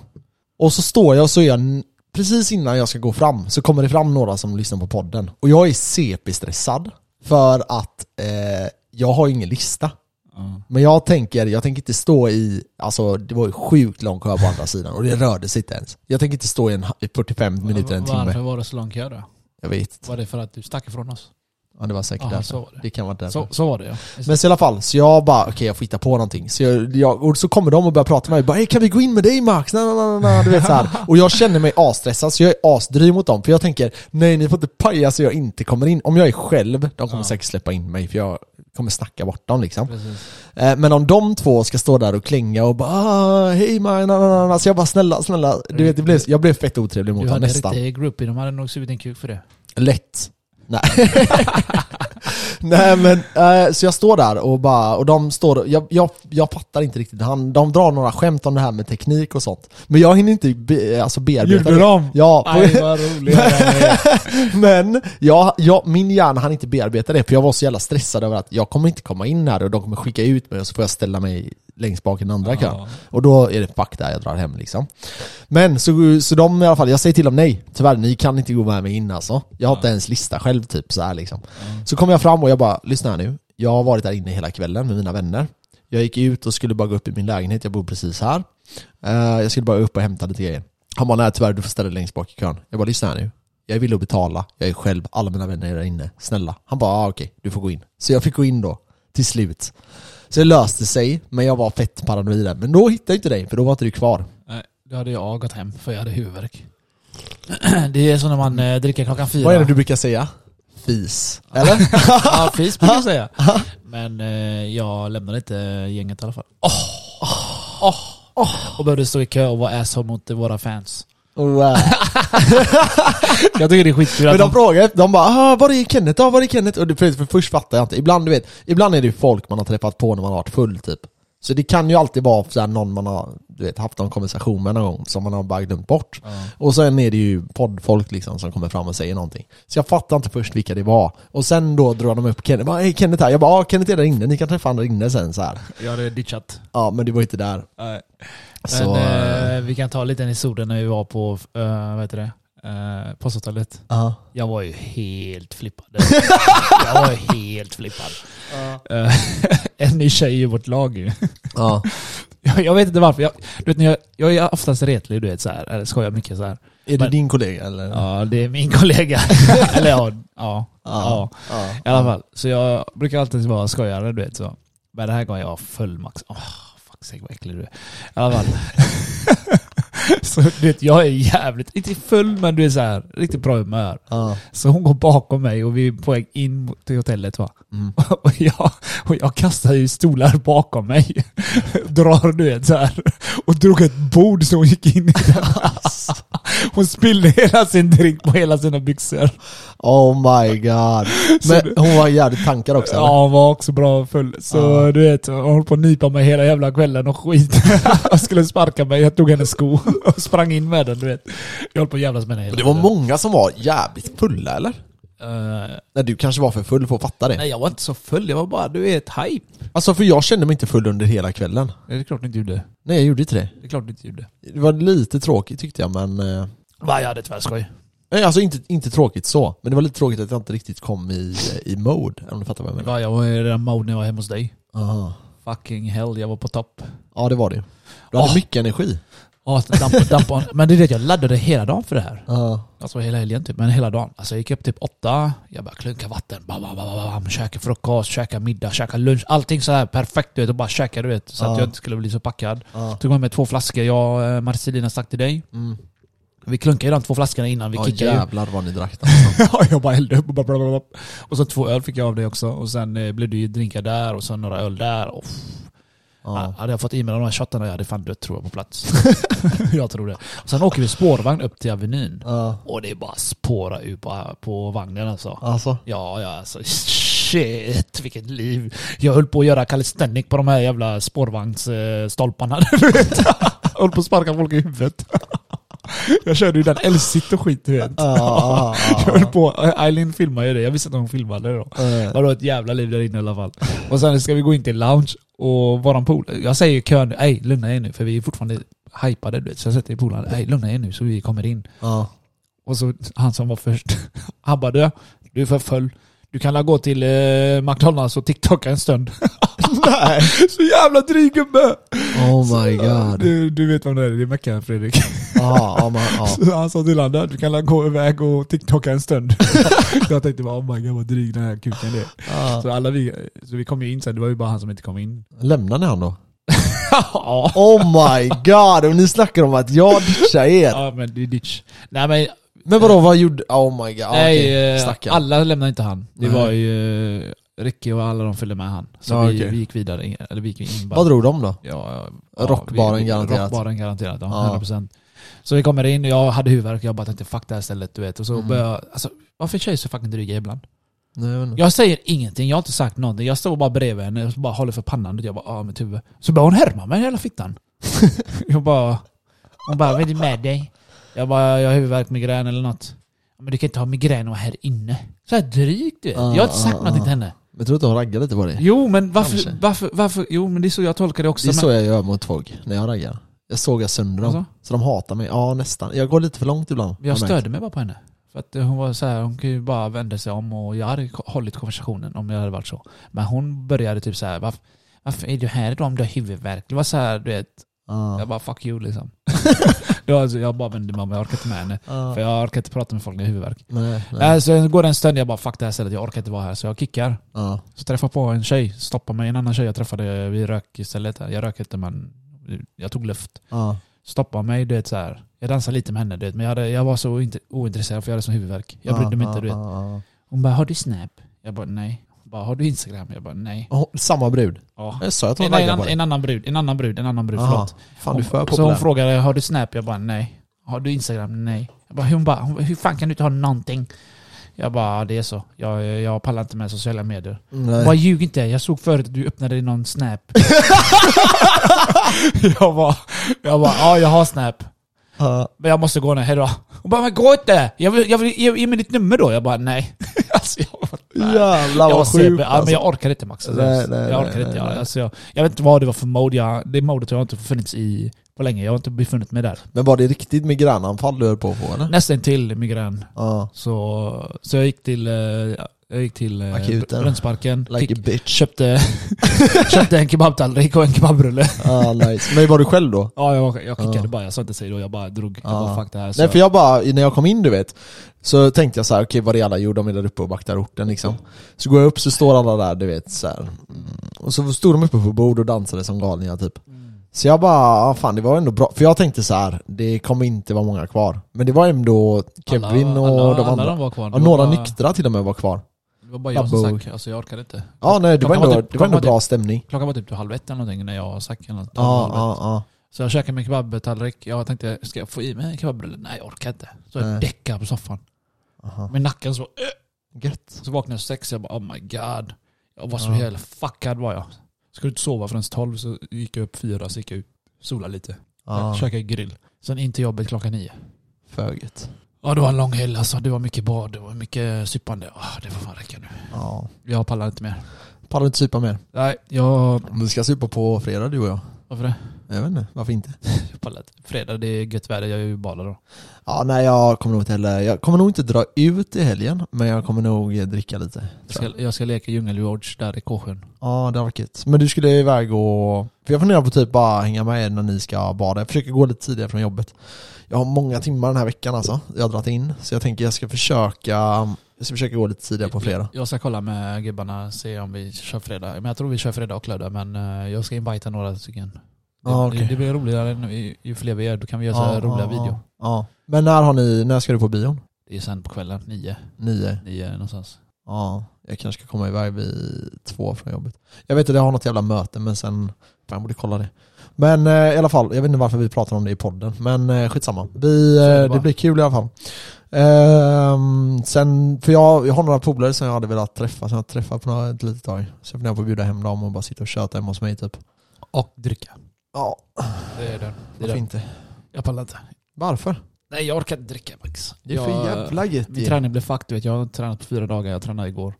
Och så står jag och så är jag, precis innan jag ska gå fram, så kommer det fram några som lyssnar på podden. Och jag är CP-stressad för att eh, jag har ingen lista. Ja. Men jag tänker, jag tänker inte stå i, alltså det var ju sjukt lång kö på andra sidan och det rörde sig inte ens. Jag tänker inte stå i, en, i 45 minuter, en Varför timme. var det så lång kö då? Jag vet inte. Var det för att du stack ifrån oss? Ja det var säkert Aha, därför. så var det. Det kan vara därför. Så, så var det ja. Men så i alla fall, så jag bara okej jag får hitta på någonting. Så, jag, jag, och så kommer de och börjar prata med mig, bara hej kan vi gå in med dig Max? Na, na, na, du vet så här. <laughs> Och jag känner mig asstressad så jag är asdryg mot dem, för jag tänker nej ni får inte paja så jag inte kommer in. Om jag är själv, de kommer Ja. säkert släppa in mig för jag kommer snacka bort dem liksom. Precis. Eh, Men om de två ska stå där och klänga och bara ah, hej man, na, na, na, na. så jag bara snälla, snälla, du vet det blev, jag blev fett otrevlig mot Du dem hade en nästan. riktig groupie, de hade nog sugit en kuk för det. Lätt. Nej. <laughs> Nej men, eh, så jag står där och bara, och de står, jag, jag, jag fattar inte riktigt, Han, de drar några skämt om det här med teknik och sånt. Men jag hinner inte be, alltså bearbeta det. de? Ja, Aj vad <laughs> men jag, jag, min hjärna hann inte bearbeta det för jag var så jävla stressad över att jag kommer inte komma in här och de kommer skicka ut mig och så får jag ställa mig längst bak i den andra kön. Ja. Och då är det fuck där jag drar hem liksom. Men så, så de i alla fall, jag säger till dem nej, tyvärr ni kan inte gå med mig in alltså. Jag har inte ens lista själv typ så här liksom. Så kommer jag fram och jag bara, lyssna här nu. Jag har varit där inne hela kvällen med mina vänner. Jag gick ut och skulle bara gå upp i min lägenhet, jag bor precis här. Eh, jag skulle bara upp och hämta lite grejer. Han bara, nej tyvärr du får ställa dig längst bak i kön. Jag bara, lyssna här nu. Jag är villig att betala, jag är själv, alla mina vänner är där inne. Snälla. Han bara, ah, okej, du får gå in. Så jag fick gå in då, till slut. Så det löste sig, men jag var fett paranoid där. Men då hittade jag inte dig, för då var inte du kvar. Nej, då hade jag gått hem för jag hade huvudvärk. <clears throat> Det är så när man eh, dricker klockan fyra. Vad är det du brukar säga? Fis. Eller? <laughs> Ja, <laughs> fis brukar jag säga. Men eh, jag lämnade inte gänget i alla fall. Åh! Åh! Och behövde stå i kö och vara asshole mot våra fans. Wow. <laughs> Jag tycker det är skitkul Men de frågar, de bara ah, var är Kenneth? Ah, var är Kenneth? Och det, för, för först fattar jag inte. Ibland, du vet, ibland är det ju folk man har träffat på när man har varit full typ. Så det kan ju alltid vara så någon man har du vet, haft någon konversation med någon gång som man har bara glömt bort. Ja. Och sen är det ju poddfolk liksom som kommer fram och säger någonting. Så jag fattar inte först vilka det var. Och sen då drar de upp Kenneth, bara, hej Kenneth här. Jag bara, ah, Kenneth är där inne, ni kan träffa honom där inne sen så här. Jag hade ditchat. Ja men det var inte där. Nej. Så, Men eh, vi kan ta lite en historia när vi var på, uh, vad heter det? Uh, posthotellet. ja. Jag var ju helt flippad. <laughs> jag var ju helt flippad. Eh, <laughs> en ny tjej i vårt lag ju. ja. <laughs> Jag, jag vet inte varför. Jag, du vet, när jag, jag är oftast retlig, du vet så här, eller skojar mycket så här. Är det Men- din kollega eller? Ja, det är min kollega. eller ja, ja, ja. ja. I alla fall. Så jag brukar alltid vara skojare, du vet så. Men den här gången jag var full max. Åh, sake vad äcklig du är. I alla fall. <laughs> så du vet, jag är jävligt, inte full men du är så här, riktigt bra humör. ja. Så hon går bakom mig och vi är på väg in till hotellet va. Mm. <laughs> Och jag, och jag kastar ju stolar bakom mig. <laughs> Drar du vet så här. Och drog ett bord så hon gick in i den. <laughs> Hon spillde hela sin drink på hela sina byxor. Oh my god. <laughs> Men hon var jävligt tankad också eller? Ja, hon var också bra full. Så Ja. du vet, hon höll på att nypa mig hela jävla kvällen och skit. <laughs> Jag skulle sparka mig, jag tog hennes sko och sprang in med den du vet. Jag höll på att jävlas med henne hela Det var tiden. många som var jävligt fulla eller? Eh, Nej du kanske var för full för att fatta det. nej jag var inte så full, jag var bara du vet hype. Alltså för jag kände mig inte full under hela kvällen. Det är klart du inte gjorde. Nej jag gjorde inte det. Det är klart du inte gjorde. Det var lite tråkigt tyckte jag men... eh, Va, jag hade tvärskoj. Nej alltså inte, inte tråkigt så, men det var lite tråkigt att jag inte riktigt kom i, i mode, om du fattar vad jag menar. Va, jag var i den mode när jag var hemma hos dig. Aha. Fucking hell, jag var på topp. Ja det var det Du hade mycket energi. Ja, damp, damp, men det är det, jag laddade hela dagen för det här. Ja. Alltså hela helgen typ, men hela dagen. Alltså jag gick upp typ åtta, jag bara klunka vatten, bam, bam, bam, bam, käka frukost, käka middag, käka lunch. Allting så här perfekt du vet, och bara käka du vet. Så Ja. att jag inte skulle bli så packad. Ja. Tog med mig två flaskor, jag och Marcelina stack till dig. Mm. Vi klunkade i de två flaskorna innan vi Ja kickade ju. jävlar vad ni drack <laughs> alltså. Ja, jag bara hällde upp och bara. Och så två öl fick jag av dig också. Och sen eh, blev det ju drinkar där och så några öl där. Och Ja. Hade jag fått i mig de här shottarna jag hade fan dött tror jag på plats. <laughs> jag tror det. Och sen åker vi spårvagn upp till Avenyn. Ja. Och det är bara spåra ut på, på vagnen alltså. Alltså. Ja, ja alltså shit vilket liv. Jag höll på att göra calisthenic på de här jävla spårvagnsstolparna. <laughs> Jag höll på att sparka folk i huvudet. Jag körde ju den L-sit och skit du vet. Ja, <laughs> Jag höll på, Eileen filmade ju det, jag visste att hon filmade det då. var ett jävla liv där inne i alla fall. Och sen ska vi gå in till lounge och våran pool. Jag säger i kön, ej lugna er nu för vi är fortfarande hypade du vet. Så jag sätter i poolen, ej lugna er nu så vi kommer in. Ja. Och så han som var först, <laughs> han bara du, du är för full. Du kan la gå till eh, McDonalds och TikToka en stund. <laughs> Nej. Så jävla dryg gubbe! Oh my god. Du, du vet vem det är, det är Meckan Fredrik. Ja, ja, men, ja. <laughs> Så han sa till honom, du kan gå iväg och TikToka en stund. så <laughs> jag tänkte bara, oh my god vad dryg den här kuken är. ja. Så alla vi, så vi kom ju in sen, det var ju bara han som inte kom in. Lämnade ni han då? <laughs> Oh my god, och ni snackar om att jag ditchar er. ja men det är ditch. Nej men, Men vadå, vad gjorde... Oh my god, nej, okej. eh, alla lämnade inte han. Det Nej. var ju eh, Ricky och alla de följde med han. Så Ja, vi, okej. vi gick vidare, in- eller vi gick in bara. Vad drog de då? Ja, Rockbaren vi- vi- garanterat. Rockbaren garanterat, ja, Ja. 100%. Så vi kommer in och jag hade huvudvärk jag bara tänkte fuck det här stället du vet. Och så Mm. började jag, alltså varför är tjejer så fucking dryga ibland? Nej, jag vet inte. Jag säger ingenting, jag har inte sagt någonting. Jag står bara bredvid henne och så bara håller för pannan. vet. Jag bara ah mitt huvud. Så börjar hon härma mig hela fittan. <laughs> jag bara... Hon bara vad är det med dig? Jag bara jag har huvudvärk, migrän eller något. Men du kan inte ha migrän och vara här inne. Så här drygt du vet. Jag har inte sagt Ah, ah, någonting ah. till henne. Men tror du inte hon raggar lite på dig? Jo men varför, Kanske. varför, varför, jo men det är så jag tolkar det också. Det är men, så jag gör mot folk, när jag raggar. Jag sågar sönder dem. Alltså? Så de hatar mig. Ja, nästan. Jag går lite för långt ibland. Jag störde mig bara på henne. För att hon var så här, hon kan ju bara vända sig om och jag hade hållit konversationen om jag hade varit så. Men hon började typ så här, varför, varför är du här då om du har huvudvärk? Det var så här, du vet. Jag bara fuck you liksom. <laughs> alltså, jag bara vände mig om, jag orkar inte med henne. För jag orkar inte prata med folk när jag har huvudvärk. Nej, nej. Äh, så går det en stund, jag bara fuck det här stället, jag orkar inte vara här. Så jag kickar. Så träffar jag på en tjej, stoppar mig, en annan tjej jag träffade, vi rök istället. Jag rök inte men jag tog luft. Ja. Stoppade mig, du vet så här. Jag dansade lite med henne du vet, men jag, hade, jag var så ointresserad för jag hade sån huvudvärk. Jag brydde mig inte du vet. Hon bara 'Har du Snap?' Jag bara 'Nej' bara 'Har du Instagram?' Jag bara 'Nej' Och Samma brud? ja. Jag sa att hon en, en, en, annan brud, en annan brud, en annan brud, Aha. förlåt. Fan du är för Hon, så hon frågade 'Har du Snap?' Jag bara 'Nej' Har du Instagram? Nej. Jag bara, hon bara, hon, hur fan kan du inte ha någonting? Jag bara, det är så. Jag, jag pallar inte med sociala medier. Hon Nej. bara, ljug inte. Jag såg förut att du öppnade någon Snap. <laughs> jag bara, jag bara, ja jag har Snap. Ja. Men jag måste gå nu, hejdå. Hon bara, men gå inte! Jag vill, jag vill, ge, ge mig ditt nummer då. Jag bara, nej. alltså, jag, bara, nej. Jävlar jag vad sjukt ja, men alltså. jag orkar inte Max. Alltså, Nej, nej, jag nej, orkar inte. nej, Jag, nej. alltså, jag, jag vet inte vad det var för mode. Jag, det modet har jag inte befunnits i på länge. Jag har inte befunnit mig där. Men var det riktigt migränanfall du höll på på eller? Nästan till migrän. Ja. Så, så jag gick till, eh, jag gick till eh, Akuten. Brunnsparken. Like a Kick- bitch. köpte, <laughs> köpte en kebabtallrik och en kebabrulle. Ja, nice. Men var du själv då? Ja, jag, jag kickade Ja. bara. Jag sa inte säg då. Jag bara drog. Jag Ja. bara fuck det här. Så Nej för jag bara, när jag kom in du vet Så tänkte jag så här, okej vad är alla? Jo de är där uppe och vaktar orten liksom Så går jag upp så står alla där du vet så här. Mm. Och så stod de uppe på bord och dansade som galningar typ Så jag bara, ah, fan det var ändå bra För jag tänkte så här, det kommer inte vara många kvar Men det var ändå Kevin alla, och alla, de alla andra de var kvar. ja, Det var Några bara- nyktra till och med var kvar Det var bara jag som stack. Alltså jag orkade inte. Ja nej det var ändå, typ- det var ändå bra stämning Klockan var typ halv ett eller någonting när jag stack. Eller något, Ja, ja, ja Så jag käkade min kebabtallrik. Jag tänkte, ska jag få i mig en kebabrulle? Nej jag orkar inte. Så jag däckade på soffan. Aha. Med nacken så. Äh, Gött så vaknade jag sex. Jag bara oh my god. Jag var så Ja. jävla fuckad var jag. Skulle inte sova förrän tolv så gick jag upp fyra så gick jag ut. Sola lite. Ja, Käkade grill. Sen in till jobbet klockan nio. för gött Ja det var en lång helg alltså. Det var mycket bad. Det var mycket suppande. Ah, det får fan räcka nu. Ja Jag pallar inte mer. Pallar inte supa mer? Nej, jag... Vi ska supa på fredag du och jag Varför det? Jag vet inte, varför inte? <laughs> Jag pallar inte. Fredag, det är gött väder. Jag är ju badar då. Ja, nej jag kommer nog inte heller, jag kommer nog inte dra ut i helgen, men jag kommer nog dricka lite. Jag ska, jag ska leka djungelgeorge där i Kåsjön. Ja, det var kul. Men du skulle iväg och... För jag funderar på typ bara hänga med er när ni ska bada. Jag försöker gå lite tidigare från jobbet. Jag har många timmar den här veckan alltså, jag har dragit in. Så jag tänker jag ska försöka, jag ska försöka gå lite tidigare på fredag. Jag ska kolla med gubbarna, se om vi kör fredag. Men jag tror vi kör fredag och lördag, men eh, jag ska invita några stycken. Det, Ja, okej. det, blir roligare ju- ju fler vi är, då kan vi göra så här roliga video. Ja, ja. Men när har ni, när ska du på bion? Det är sen på kvällen, nio, Nio? nio någonstans. Ja, jag kanske ska komma iväg vid två från jobbet. Jag vet att jag har något jävla möte men sen, fan jag borde kolla det. Men eh, i alla fall, jag vet inte varför vi pratar om det i podden, men eh, skitsamma. Vi, eh, det blir kul i alla fall. Ehm, sen, för jag, jag har några polare som jag hade velat träffa, som jag träffat på några, ett litet tag. Så jag funderar på att bjuda hem dem och bara sitta och köta hemma hos mig typ. Och dricka. Ja, Det är det. det, är varför det. inte? Jag pallar inte. Varför? Nej jag orkar inte dricka Max. Det är för Jag- jävla gött Min träning blev fucked, du vet. Jag har tränat på fyra dagar, jag tränade igår.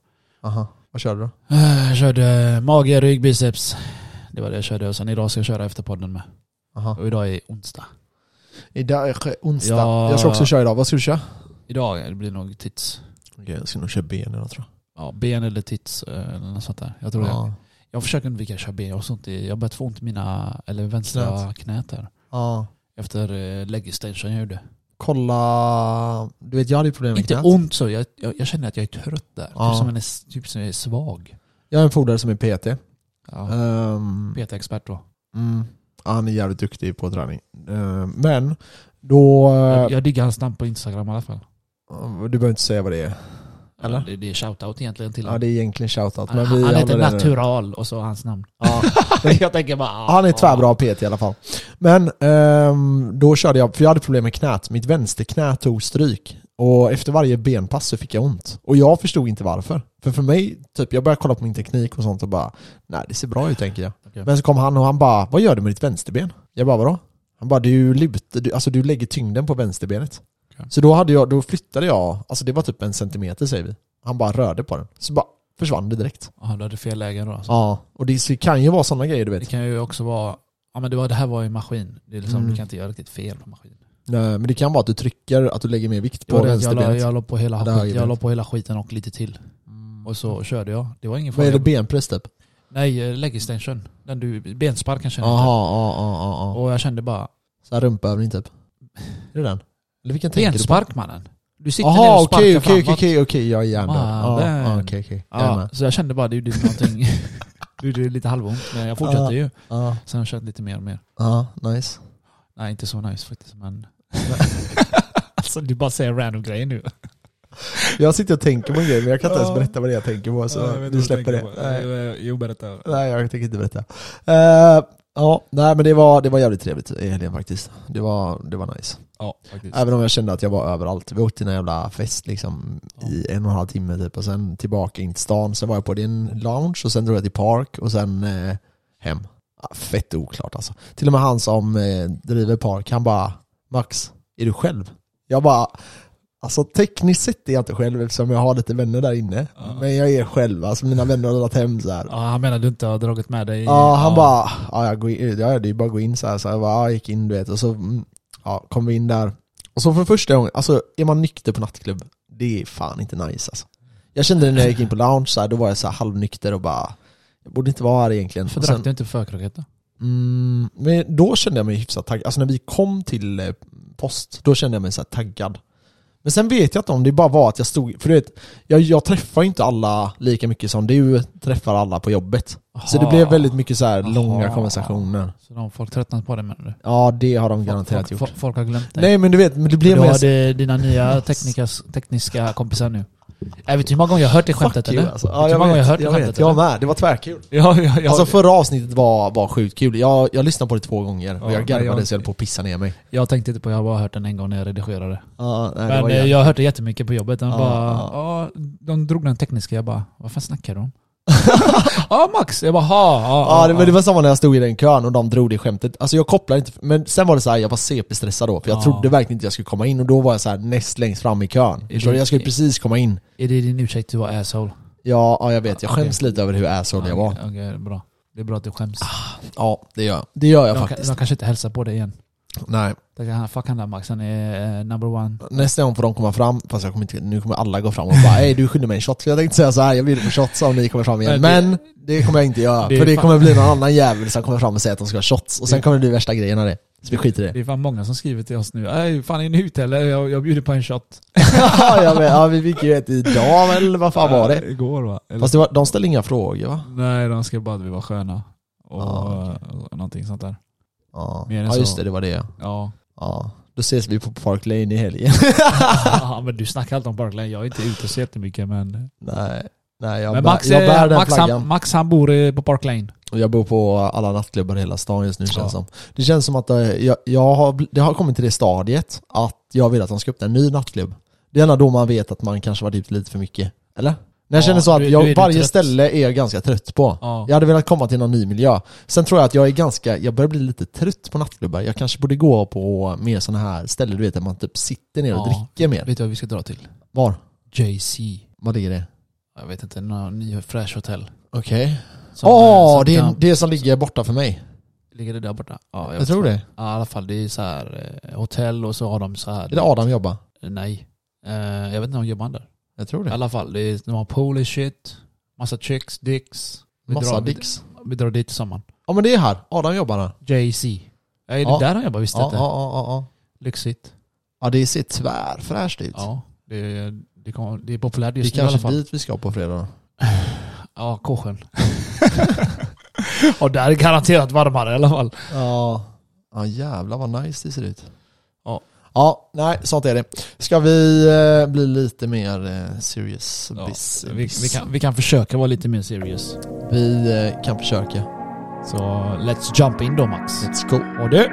Aha, vad kör du då? Eh, Jag körde mage, rygg, biceps. Det var det jag körde och sen idag ska jag köra efter podden med. Aha. Och idag är onsdag. Idag är onsdag. Ja. Jag ska också köra idag, vad ska du köra? Idag det blir nog tits. Okej, jag ska nog köra ben idag tror jag. Ja, ben eller tits eh, eller något sånt där. Jag tror det. Ja. Jag försöker undvika att köra ben. Jag har, sånt i, jag har börjat få ont i mina, eller vänstra knät här. Ja. Efter eh, leg extension jag gjorde. Kolla... Du vet jag hade problem med Inte knät. ont så, jag, jag, jag känner att jag är trött där. Ja. Typ som en är, typ som är svag. Jag har en polare som är PT. Ja. Ehm, PT-expert då. mm, ja, han är jävligt duktig på träning. Ehm, men då... Jag, jag diggar hans namn på Instagram i alla fall. Du behöver inte säga vad det är. Eller? Det, det är shoutout egentligen till Ja honom. det är egentligen shoutout. Men han, han heter. Natural och så hans namn. Ja. <laughs> jag tänker bara... ah, Han är tvärbra PT i alla fall. Men ehm, då körde jag, för jag hade problem med knät. Mitt vänsterknä tog stryk. Och efter varje benpass så fick jag ont. Och jag förstod inte varför. För för mig, typ, jag började kolla på min teknik och sånt och bara Nej det ser bra ut tänker jag. Okej. Men så kom han och han bara Vad gör du med ditt vänsterben? Jag bara vadå? Han bara du lutar, du, alltså du lägger tyngden på vänsterbenet. Okej. Så då, hade jag, då flyttade jag, alltså det var typ en centimeter säger vi. Han bara rörde på den. Så bara försvann det direkt. Ja, du hade fel lägen då alltså. Ja, och det det kan ju vara sådana grejer du Det vet. kan ju också vara... Ja men det, var, det här var ju maskin. Det är liksom, Mm. Du kan inte göra riktigt fel på maskin. Nej, men det kan vara att du trycker, att du lägger mer vikt på det jag, la, vänsterbenet. jag, la på hela, skit, jag jag la på hela skiten och lite till. Och så körde jag. Det var ingen Vad är fara. det, benpress typ? Nej, eh, leg extension. Den du, bensparken känner jag ja, ja. Och jag kände bara, Så här rumpövning typ? <laughs> Är det den? Eller vilken tänker du på? benspark mannen. Du sitter ner Jaha och sparkar okej okej framåt. okej okej okej, jag är hjärndöd. Ah, Okej okej. Jag så jag kände bara, det gjorde <laughs> någonting. det gjorde lite halvont. Men jag fortsatte Ja. ju. Ja, Sen har jag kört lite mer och mer. ja, nice. Nej, inte så nice faktiskt men... <laughs> alltså du bara säger random grejer nu. Jag sitter och tänker på en grej men jag kan inte ens berätta vad det är jag tänker på så du släpper det. Nej. Jo, berätta. Nej jag tänker inte berätta. Eh, ja, nej men det var, det var jävligt trevligt i helgen faktiskt. Det var, det var nice. Ja, faktiskt. Även om jag kände att jag var överallt. Vi åkte till en jävla fest liksom i en och en halv timme typ och sen tillbaka in till stan. Sen var jag på din lounge och sen drog jag till park och sen eh, hem. Ja, fett oklart alltså. Till och med han som eh, driver park, han bara Max, är du själv? Jag bara Alltså tekniskt sett är jag inte själv eftersom jag har lite vänner där inne. Ja. Men jag är själv, alltså mina vänner har dragit hem så här. Ja, han menar du inte har dragit med dig? Ja, han bara, ja, jag går in, ja, det är bara att gå in så här. Så jag bara, ja, jag gick in du vet, och så mm, ja, kom vi in där. Och så för första gången, alltså är man nykter på nattklubb, det är fan inte nice alltså. Jag kände det när jag gick in på lounge, så här, då var jag så här halvnykter och bara, jag borde inte vara här egentligen. Varför drack du inte förkröket då? Mm, men då kände jag mig hyfsat taggad, alltså när vi kom till eh, post, då kände jag mig så här taggad. Men sen vet jag inte om det bara var att jag stod, för du vet, jag, jag träffar inte alla lika mycket som du träffar alla på jobbet. Så det Aha. blev väldigt mycket så här långa Aha. konversationer. Så de folk tröttnat på det menar du? Ja, det har de garanterat folk, gjort. folk, folk har glömt dig? Nej men du vet, men det du blev mer... hade dina nya teknikas, tekniska kompisar nu. Jag vet du hur många gånger jag har hört det skämtet Fuck you, eller? alltså. Ja, jag gånger vet, har hört det jag skämtet vet. Jag eller? med, det var tvärkul. Ja, ja, ja. Alltså förra avsnittet var, var sjukt kul. Jag, jag lyssnade på det två gånger och Ja, jag garvade jag- så jag höll på att pissa ner mig. jag tänkte inte på, jag har bara hört den en gång när jag redigerade. Ja, nej, det Men var eh, jag har hört det jättemycket på jobbet. De bara, ja. ja, de drog den tekniska, jag bara, vad fan snackar du om? Ja Max! Jag bara, ha, Ja, det, men det var samma när jag stod i den kön och de drog det skämtet. Alltså jag kopplade inte, men sen var det så här, jag var CP-stressad då, för jag Ja. trodde verkligen inte jag skulle komma in och då var jag så här näst längst fram i kön. Det- Jag skulle precis komma in. Är det din ursäkt du var asshole? Ja, ja jag vet, jag skäms lite över hur asshole jag var. Okej, okej, bra. Det är bra att du skäms. Ja, det gör jag. Det gör jag de, faktiskt. de kanske inte hälsar på dig igen. Nej. Det kan- Fuck han där Max, han är eh, number one. Nästa gång får de komma fram, fast jag kommer inte, nu kommer alla gå fram och bara Ey du skyller mig en shot, jag tänkte säga så här, jag bjuder på shots om ni kommer fram igen. Men Men det kommer jag inte göra, Det för det kommer bli någon annan jävel som kommer fram och säger att de ska ha shots, och sen kommer det bli värsta grejen av det. Så vi skiter i det. Det är fan många som skriver till oss nu. Ey, fan är ni ute eller? Jag, jag bjuder på en shot. <laughs> ja, jag vet, ja, vi fick ju ett idag eller vad fan var det? Igår va? Eller, Fast det var, de ställde inga frågor va? Nej, de skrev bara att vi var sköna. Och Ja, eh, någonting sånt där. Ja, ja just det, det var det Ja. Ja, då ses vi på Park Lane i helgen. <laughs> ja <laughs> men du snackar alltid om Parkland. Jag är inte ute så jättemycket men... nej, nej jag, men Max, jag bär den Max, flaggan. han, Max han bor eh, på Park Lane. Jag bor på alla nattklubbar i hela stan just nu Ja. känns som. Det känns som att eh, jag, jag har, det har kommit till det stadiet att jag vill att de ska öppna en ny nattklubb. Det är enda då man vet att man kanske varit ute lite för mycket. Eller? När jag Ja, känner så att jag, du varje trött. ställe är jag ganska trött på. Ja. Jag hade velat komma till någon ny miljö. Sen tror jag att jag är ganska, jag börjar bli lite trött på nattklubbar. Jag kanske borde gå på mer sådana här ställen du vet där man typ sitter ner och Ja. dricker mer. Vet du vad vi ska dra till? Var? JC. Vad ligger det? Jag vet inte, någon ny fräsch hotell. Okej. Åh, eh, som det, är det som ligger borta för mig. Ligger det där borta? Ja, Jag, vet tror det. Ja, i alla fall. Det är så här eh, hotell och så har de så här... Är det Adam jobbar? Nej. Eh, jag vet inte om jobbar där. Jag tror I det. alla fall, det är, de har pool shit, massa chicks, dicks. Vi Massa drar, dicks. Vi drar dit tillsammans. Ja men det är här, Adam jobbar här. JC. Är det Ja. där han jobbar? Visst Ja, inte? ja, ja, ja, ja. Lyxigt. ja, det ser tvärfräscht ut. Ja. Det är, det, kommer, det är populärt det just är nu i alla kanske fall. dit vi ska på fredag. <sighs> Ja, Kåsjön. <laughs> Och där är garanterat varmare i alla fall. Ja. Ja jävlar vad nice det ser ut. Ja. Nej sånt är det. Ska vi eh, bli lite mer eh, serious Ja, business? vi, vi, kan, vi kan försöka vara lite mer serious. Vi eh, kan försöka. Så let's jump in då Max. Let's go. Och du?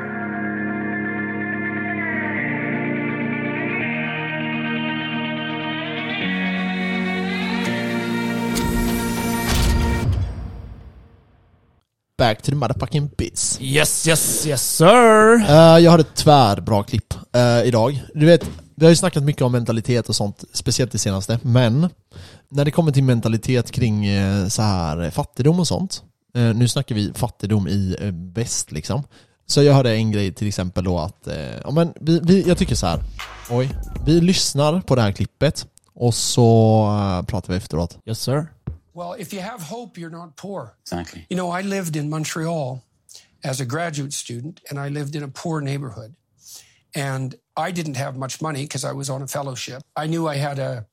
Back to the motherfucking biz. Yes, yes, yes sir! Eh, jag har ett tvärbra klipp eh, idag. Du vet, vi har ju snackat mycket om mentalitet och sånt, speciellt det senaste. Men när det kommer till mentalitet kring eh, så här fattigdom och sånt. Eh, nu snackar vi fattigdom i eh, väst liksom. Så jag hörde en grej till exempel då att, eh, ja men vi, vi, jag tycker så här. oj, vi lyssnar på det här klippet och så eh, pratar vi efteråt. Yes sir. Well, if you have hope, you're not poor. Exactly. You know, I lived in Montreal as a graduate student, and I lived in a poor neighborhood. And I didn't have much money because I was on a fellowship. I knew I had a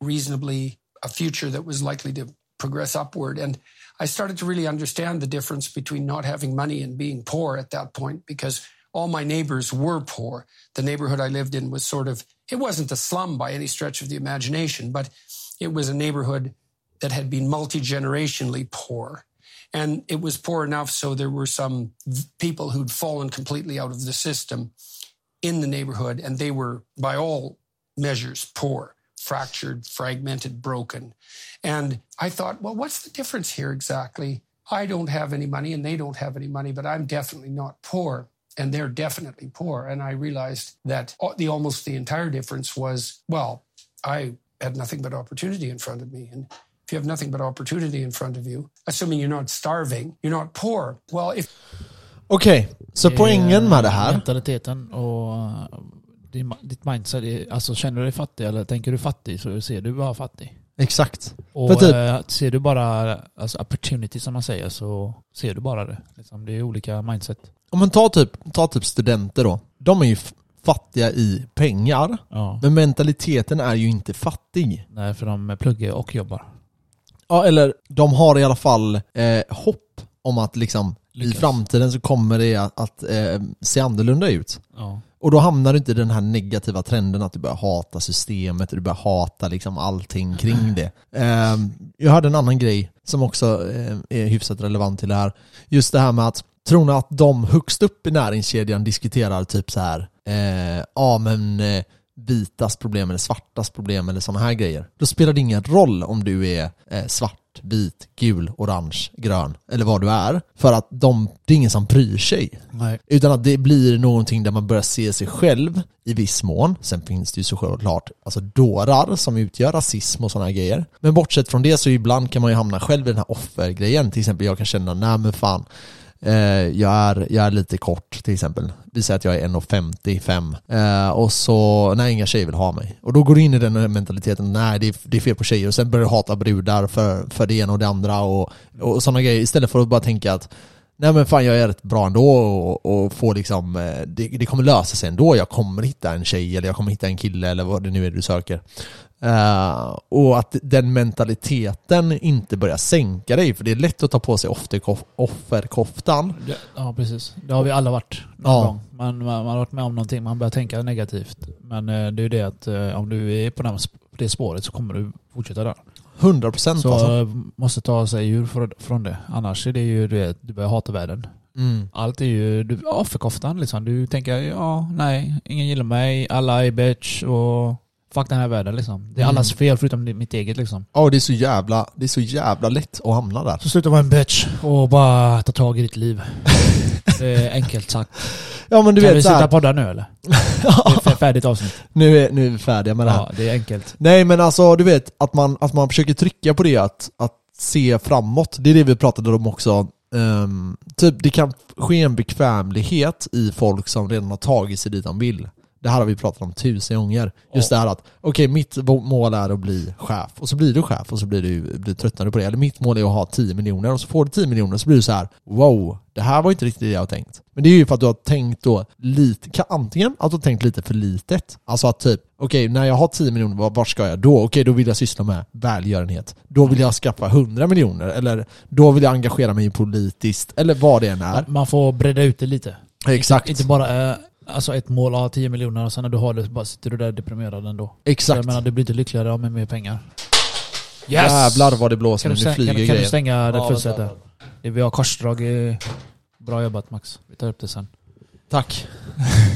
reasonably a future that was likely to progress upward. And I started to really understand the difference between not having money and being poor at that point because all my neighbors were poor. The neighborhood I lived in was sort of, it wasn't a slum by any stretch of the imagination, but it was a neighborhood that had been multi generationally poor. And it was poor enough so there were some people who'd fallen completely out of the system in the neighborhood, and they were, by all measures, poor, fractured, fragmented, broken. And I thought, well, what's the difference here exactly? I don't have any money, and they don't have any money, but I'm definitely not poor. And they're definitely poor. And I realized that the almost the entire difference was, well, I had nothing but opportunity in front of me. And if you have nothing but opportunity in front of you, assuming you're not starving, you're not poor. Well, if Okej, så poängen med det här Mentaliteten och din, ditt mindset. är- Alltså känner du dig fattig eller tänker du fattig så ser du bara fattig. Exakt. Och typ- eh, ser du bara alltså opportunity som man säger så ser du bara det. Liksom, det är olika mindset. Om man tar typ, ta typ studenter då. De är ju fattiga i pengar, Ja. men mentaliteten är ju inte fattig. Nej, för de pluggar och jobbar. Ja, eller de har i alla fall eh, hopp om att liksom i Lyckas. framtiden så kommer det att, att eh, se annorlunda ut. Ja. Och då hamnar du inte i den här negativa trenden att du börjar hata systemet och du börjar hata liksom allting kring det. Eh, jag hörde en annan grej som också eh, är hyfsat relevant till det här. Just det här med att tror ni att de högst upp i näringskedjan diskuterar typ så här, eh, ja men eh, vitas problem eller svartas problem eller sådana här grejer. Då spelar det ingen roll om du är eh, svart, vit, gul, orange, grön eller vad du är. För att de, det är ingen som bryr sig. Nej. Utan att det blir någonting där man börjar se sig själv i viss mån. Sen finns det ju såklart alltså dårar som utgör rasism och sådana grejer. Men bortsett från det så ibland kan man ju hamna själv i den här offergrejen. Till exempel jag kan känna, nej men fan, Eh, jag, är, jag är lite kort till exempel. Vi säger att jag är 1,55 eh, och så, nej inga tjejer vill ha mig. Och då går du in i den mentaliteten, nej det är, det är fel på tjejer och sen börjar du hata brudar för, för det ena och det andra och, och sådana grejer. Istället för att bara tänka att Nej men fan jag är rätt bra ändå och, och får liksom, eh, det, det kommer lösa sig ändå. Jag kommer hitta en tjej eller jag kommer hitta en kille eller vad det nu är du söker. Eh, och att den mentaliteten inte börjar sänka dig, för det är lätt att ta på sig offerkof- offerkoftan. Ja, precis. Det har vi alla varit någon Ja. gång. Man, man, man har varit med om någonting, man börjar tänka negativt. Men eh, det är ju det att eh, om du är på den, det spåret så kommer du fortsätta där. 100% Så alltså. måste ta sig ur för, från det. Annars är det ju det, du börjar hata världen. Mm. Allt är ju du, offerkoftan liksom. Du tänker ja, nej, ingen gillar mig, alla är bitch och fuck den här världen liksom. Det är Mm. allas fel förutom mitt eget liksom. Ja, det är så jävla, det är så jävla lätt att hamna där. Så sluta vara en bitch och bara ta tag i ditt liv. <laughs> det är enkelt sagt. Ja men du kan vi vet sluta såhär, podda nu eller? <laughs> Det är färdigt avsnitt. nu är, nu är vi färdiga med det här. Ja, det är enkelt. Nej men alltså du vet, att man, att man försöker trycka på det att, att se framåt. Det är det vi pratade om också. Ehm, typ det kan ske en bekvämlighet i folk som redan har tagit sig dit de vill. Det här har vi pratat om tusen gånger. Just det här att, okej mitt bo- mål är att bli chef, och så blir du chef och så blir du, blir tröttnad på det. Eller mitt mål är att ha 10 miljoner, och så får du 10 miljoner så blir du så här: wow, det här var inte riktigt det jag har tänkt. Men det är ju för att du har tänkt då lite, kan- antingen att du har tänkt lite för litet. Alltså att typ, okej när jag har 10 miljoner, var- vart ska jag då? Okej då vill jag syssla med välgörenhet. Då vill jag skaffa 100 miljoner, eller då vill jag engagera mig politiskt, eller vad det än är. Man får bredda ut det lite. Exakt. Inte bara eh, alltså ett mål av 10 miljoner och sen när du har det bara sitter du där deprimerad ändå. Exakt. Jag menar, du blir inte lyckligare av med mer pengar. Jävlar vad det blåser nu, nu flyger kan, kan du stänga det Ja, fullsätet? Vi har korsdrag. Bra jobbat Max. Vi tar upp det sen. Tack. <laughs>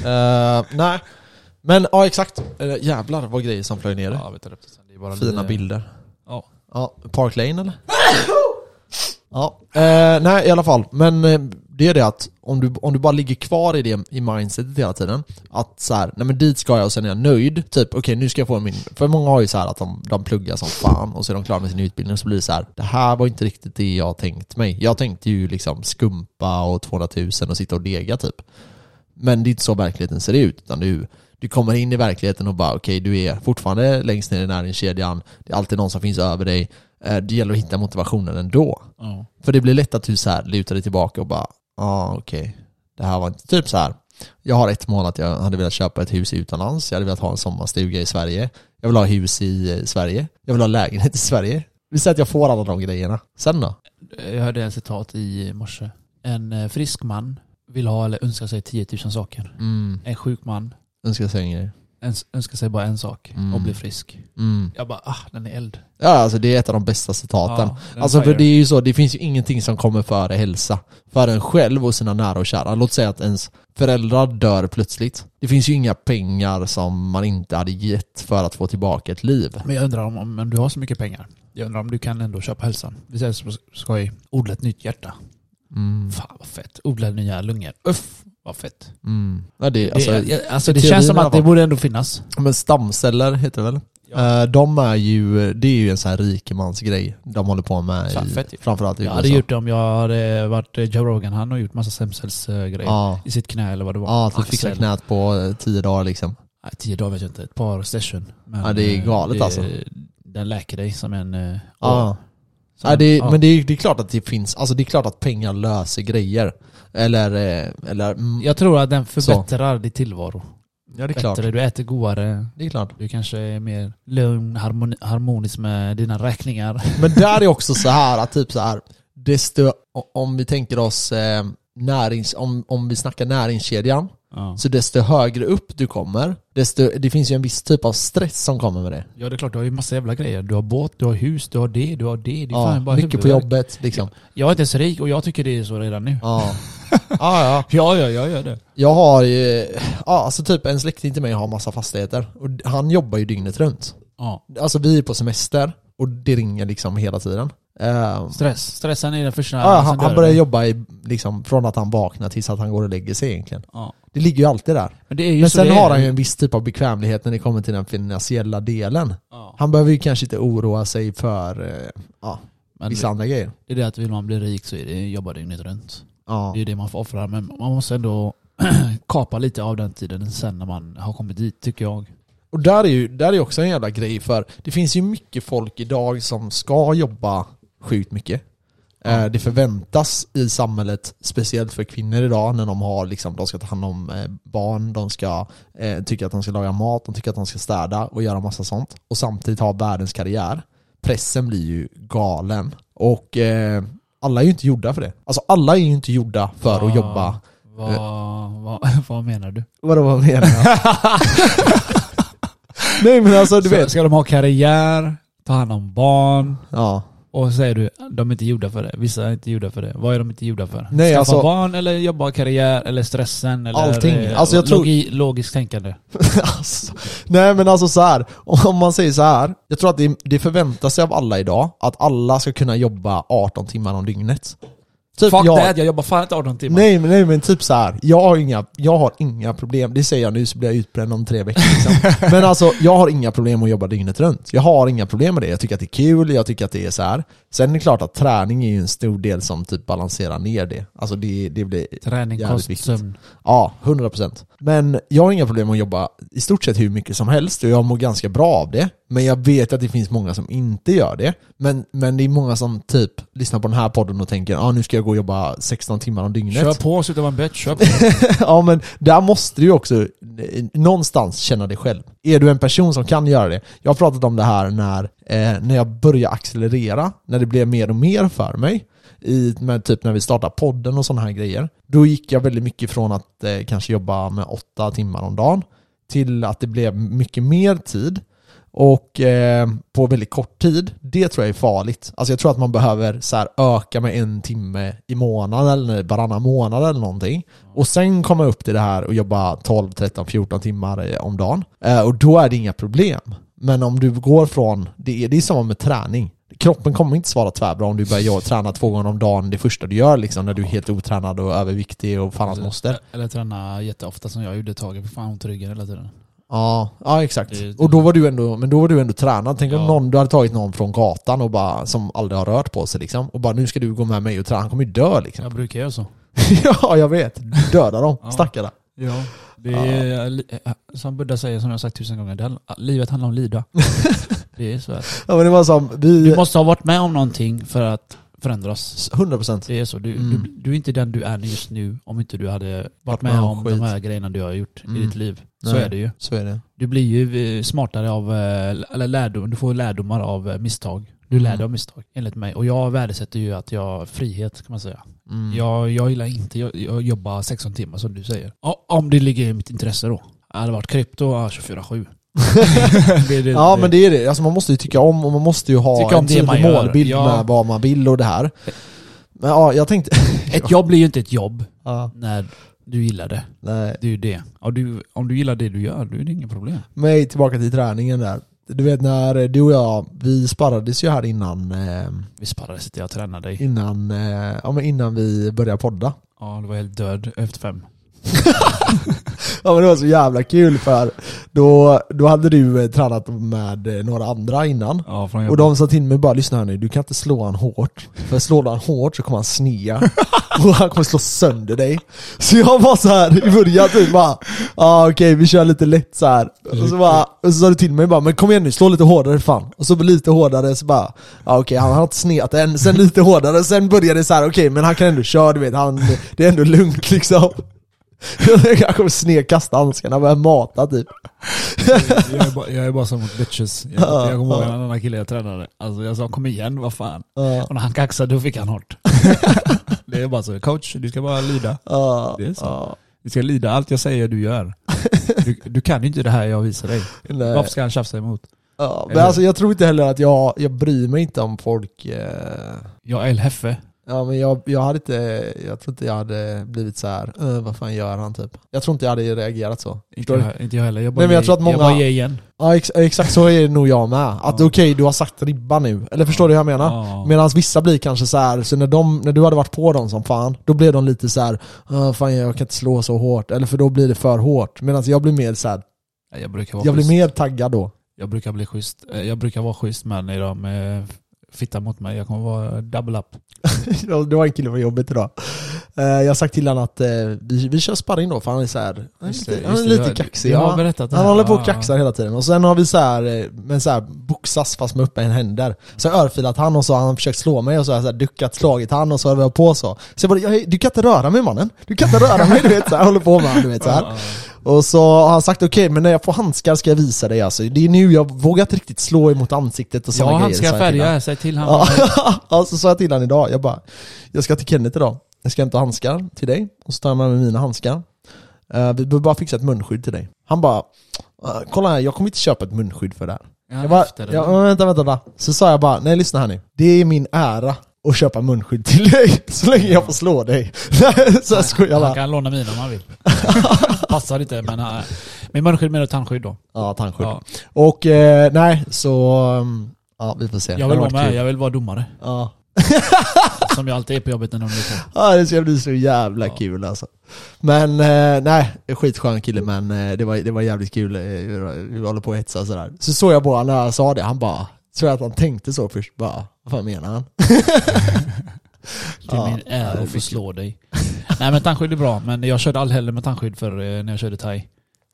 Eh, nej. Men ja exakt. Uh, jävlar vad grejer som flög ner. Ja, vi tar upp det sen. Det är bara Fina lite- bilder. Ja. Ja, Park Lane eller? ja, eh, nej i alla fall. Men det är det att om du, om du bara ligger kvar i det i mindsetet hela tiden Att så här, nej men dit ska jag och sen är jag nöjd. Typ okej nu ska jag få min För många har ju så här att de, de pluggar som fan och så är de klara med sin utbildning och så blir det så här. Det här var inte riktigt det jag tänkt mig. Jag tänkte ju liksom skumpa och 200 000 och sitta och dega typ. Men det är inte så verkligheten ser ut utan du du kommer in i verkligheten och bara okej, du är fortfarande längst ner i näringskedjan. Det är alltid någon som finns över dig. Eh, Det gäller att hitta motivationen ändå. Ja. För det blir lätt att du så här lutar dig tillbaka och bara Ja ah, okej Det här var inte typ så här. Jag har ett mål att jag hade velat köpa ett hus utomlands Jag hade velat ha en sommarstuga i Sverige Jag vill ha hus i eh, Sverige Jag vill ha lägenhet i Sverige Vi säger att jag får alla de grejerna Sen då? Jag hörde en citat i morse. En eh, frisk man vill ha eller önskar sig 10 000 saker. Mm, En sjuk man önskar säga en grej önskar sig bara en sak Mm. och bli frisk. mm. Jag bara ah, den är eld. Ja alltså det är ett av de bästa citaten Ja, Alltså för det är ju så, det finns ju ingenting som kommer före hälsa. För en själv och sina nära och kära. Låt säga att ens föräldrar dör plötsligt. Det finns ju inga pengar som man inte hade gett för att få tillbaka ett liv. Men jag undrar om, om, om du har så mycket pengar. Jag undrar om du kan ändå köpa hälsan. Vi säger så skoj. Odla ett nytt hjärta. Mm. Fan vad fett. Odla nya lungor. Uff, vad fett. Mm. Ja, det, alltså, det, jag- alltså, det teorin känns som att det borde ändå finnas. Men stamceller heter det väl? Ja. Eh, De är ju, det är ju en sån här rikemansgrej de håller på med i, fett framförallt i Jag USA. hade gjort det om jag hade varit Joe Rogan. Han har gjort massa stemcellsgrejer Ja, i sitt knä eller vad det var. ja att fixa knät på eh, tio dagar liksom. Nej, tio dagar vet jag inte. Ett par session. Men, Ja, det är eh, galet det, alltså. Den läker dig som en... Ja. som Ja, det, ja. Men det är, det är klart att det finns, alltså det är klart att pengar löser grejer. Eller, eh, eller mm, Jag tror att den förbättrar din tillvaro. ja det är klart. Bättre, du äter godare. Det är klart. Du kanske är mer lugn, harmoni, harmonisk med dina räkningar. <laughs> Men där är också så här att typ så här, desto, om vi tänker oss eh, närings, om, om vi snackar näringskedjan, Ja. så desto högre upp du kommer, desto, det finns ju en viss typ av stress som kommer med det. ja det är klart, du har ju massa jävla grejer. Du har båt, du har hus, du har det, du har det. Det är Ja, bara mycket på huvudvärk. jobbet liksom. Jag är inte ens rik och jag tycker det är så redan nu. Ja. <laughs> ja, ja. Ja, ja, jag gör det. Jag har ju, ja alltså typ en släkting till mig har massa fastigheter. Och han jobbar ju dygnet runt. Ja. Alltså vi är på semester och det ringer liksom hela tiden. Eh, Stress. Stressen är den första ja, han, han börjar jobba i, liksom, från att han vaknar tills att han går och lägger sig egentligen. Ja. Det ligger ju alltid där. Men Men sen har han ju en viss typ av bekvämlighet när det kommer till den finansiella delen. Ja. Han behöver ju kanske inte oroa sig för eh, ja, Men vissa det, andra grejer. det är det att vill man bli rik så är det jobba dygnet runt. Ja. Det är det man får offra. Men man måste ändå <clears throat> kapa lite av den tiden sen när man har kommit dit, tycker jag. Och där är ju där är också en jävla grej för det finns ju mycket folk idag som ska jobba sjukt mycket. Eh, Det förväntas i samhället, speciellt för kvinnor idag, när de har liksom, de ska ta hand om eh, barn, de ska eh, tycka att de ska laga mat, de tycker att de ska städa och göra massa sånt. Och samtidigt ha världens karriär. Pressen blir ju galen. Och eh, alla är ju inte gjorda för det. Alltså alla är ju inte gjorda för att jobba. Vad, vad, <laughs> vad menar du? Vadå vad menar jag? <laughs> Nej men alltså du ska, vet. ska de ha karriär, ta hand om barn Ja. Och säger du de är inte gjorda för det. Vissa är inte gjorda för det. Vad är de inte gjorda för? Nej, Skaffa alltså- barn eller jobba karriär eller stressen eller Allting. eh, Alltså, jag tror- logi, logiskt tänkande. <laughs> alltså, nej men alltså så här. om man säger så här. jag tror att det, det förväntas sig av alla idag att alla ska kunna jobba 18 timmar om dygnet. Typ Fuck jag, that, jag jobbar fan inte 18 timmar. Nej men, nej men typ så här. Jag har, inga, jag har inga problem, det säger jag nu så blir jag utbränd om tre veckor liksom. <laughs> Men alltså, jag har inga problem att jobba dygnet runt. Jag har inga problem med det, jag tycker att det är kul, jag tycker att det är så här. Sen är det klart att träning är ju en stor del som typ balanserar ner det. Alltså det, det blir Träning, kost, viktigt. sömn. Ja, 100%. Men jag har inga problem att jobba i stort sett hur mycket som helst och jag mår ganska bra av det. Men jag vet att det finns många som inte gör det. Men, men det är många som typ lyssnar på den här podden och tänker ah, nu ska jag gå och jobba 16 timmar om dygnet. Kör på, sluta vara en bitch. Kör på. <laughs> ja men där måste du ju också någonstans känna dig själv. Är du en person som kan göra det? Jag har pratat om det här när, eh, när jag började accelerera, när det blev mer och mer för mig. I, med typ när vi startade podden och sådana här grejer. Då gick jag väldigt mycket från att eh, kanske jobba med åtta timmar om dagen till att det blev mycket mer tid och eh, på väldigt kort tid. Det tror jag är farligt. Alltså jag tror att man behöver så här, öka med en timme i månaden eller varannan månad eller någonting. Och sen komma upp till det här och jobba 12, 13, 14 timmar om dagen. Eh, och då är det inga problem. Men om du går från, det är, det är samma med träning. Kroppen kommer inte svara tvärbra om du börjar träna två gånger om dagen det första du gör liksom när du är helt otränad och överviktig och fan hans moster. Eller träna jätteofta som jag gjorde ett tag. Fick fan ont i ryggen hela tiden. Ja, ja exakt. Det- Och då var du ändå, men då var du ändå tränad. Tänk om Ja. någon, du hade tagit någon från gatan och bara, som aldrig har rört på sig liksom. Och bara nu ska du gå med mig och träna, han kommer ju dö liksom. Jag brukar göra så. <laughs> ja, jag vet. Döda dem, Ja. stackare. Ja. Det är, li- som Buddha säger, som jag har sagt tusen gånger, det, livet handlar om lida. <laughs> det är så att Ja men det var som, Du vi... måste ha varit med om någonting för att förändras. 100% Det är så. Du, Mm. du, du är inte den du är just nu om inte du hade varit med om skit. de här grejerna du har gjort Mm. i ditt liv. Så Nej. är det ju. så är det. Du blir ju eh, smartare av, eh, eller lärdom, du får lärdomar av eh, misstag. Du lär Mm. dig av misstag, enligt mig. Och jag värdesätter ju att jag frihet, kan man säga. Mm. Jag, jag gillar inte jag, jag jobba 16 timmar som du säger. Om det ligger i mitt intresse då. Hade det varit krypto, ja, 24-7. Det, det, <laughs> Ja men det är det, alltså man måste ju tycka om och man måste ju ha om en det tydlig målbild Ja. med vad man vill och det här. Men ja, jag tänkte... <laughs> Ett jobb blir ju inte ett jobb ja, när du gillar det. nej. Det är ju det. Och du, om du gillar det du gör, då är det inget problem. Men tillbaka till träningen där. Du vet när du och jag, vi sparrades ju här innan, eh, Vi sparrade sitter jag tränar dig. innan, eh, ja, men innan vi började podda. Ja, du var helt död efter fem. <laughs> Ja men det var så jävla kul för då, då hade du eh, tränat med eh, några andra innan. Ja, från Och de sa till mig bara lyssna här nu, du kan inte slå han hårt. För slår du han hårt så kommer han snea. <laughs> och han kommer slå sönder dig. Så jag var så här i början typ bara, ah, okej vi kör lite lätt så här. Och så, bara, och så sa du till mig bara, men kom igen nu, slå lite hårdare fan. Och så lite hårdare så bara, ah, okej han har inte sneat än. Sen lite hårdare, sen började det så här, okej men han kan ändå köra du vet, han, det är ändå lugnt liksom. <laughs> Jag kommer snedkasta handskarna och börja mata typ. jag, är bara, jag är bara som mot bitches. Jag, Ja, jag kommer ihåg en annan kille jag tränade. Alltså jag sa kom igen, vad fan. Och när han kaxade då fick han hårt. <laughs> det är bara så, coach du ska bara lyda. Det är så. Du ska lyda allt jag säger du gör. <laughs> Du, du kan ju inte det här jag visar dig. Nej. Varför ska han tjafsa emot? Ja, men alltså jag tror inte heller att jag, jag bryr mig inte om folk eh, Jag är El Heffe. Ja men jag, jag hade inte, jag tror inte jag hade blivit så här. "Äh, vad fan gör han typ? Jag tror inte jag hade reagerat så. Inte jag, inte jag heller. Jag bara, Nej, men jag tror att många- jag bara ger igen. Ja ex, exakt så är det nog jag med. Att Ja. okej, du har sagt ribba nu. Eller förstår du hur jag menar? Ja. Medan vissa blir kanske så här, så när, de, när du hade varit på dem som fan, då blev de lite så här, "Äh, fan jag kan inte slå så hårt. Eller för då blir det för hårt. Medan jag blir mer så här, Nej, Jag brukar vara jag blir mer taggad då. Jag brukar bli schysst. Eh, Jag brukar vara schysst med när de eh, fittar mot mig. Jag kommer vara double up. <laughs> det var en kille på jobbet idag. Eh, Jag har sagt till honom att eh, vi, vi kör sparring då, för han är så här, Just det, han är det. lite Du- kaxig. Ja. berättat det Han håller på och kaxar hela tiden. Och sen har vi så här, eh, men så här boxas fast med öppna händer. Så jag örfilat han och så har han försökt slå mig och så har jag så här duckat, slagit han och så har vi på så. Så jag bara, du kan inte röra mig mannen. Du kan inte röra mig, du vet så här, håller på med han, du vet så här. Ja, Och så har han sagt okej, men när jag får handskar ska jag visa dig alltså. Det är nu jag vågar inte riktigt slå emot ansiktet och ja. sådana ja, han grejer. ska sa jag till färga sig till han. Ja, ja, <laughs> så sa jag till honom idag, jag bara Jag ska till Kenneth idag, jag ska hämta handskar till dig och så tar jag med mig mina handskar. Eh, Vi behöver bara fixa ett munskydd till dig. Han bara "Eh, Kolla här, jag kommer inte köpa ett munskydd för det här. Ja, Jag bara, ja, men vänta, vänta, vänta. Så sa jag bara, nej lyssna här nu. Det är min ära att köpa munskydd till dig <laughs> så länge jag får slå dig <laughs> Så jag skojar Han kan låna mina om han vill. <laughs> Passar inte men... Uh, med munskydd menar du tandskydd då? Ja, tandskydd Ja. Och eh, nej, så um, Ja, vi får se Jag vill vara med, kul. jag vill vara domare. Ja. som jag alltid är på jobbet när de är på. Ja det ska bli så jävla Ja. kul alltså. Men eh, nej, skitskön kille men eh, det, var, det var jävligt kul eh, vi håller på att hetsa och sådär. Så såg jag på honom när jag sa det, han bara, tror jag att han tänkte så först bara, vad fan menar han? <laughs> Det är min ära att få slå dig. Nej men tandskydd är bra, men jag körde aldrig heller med tandskydd för eh, när jag körde thai.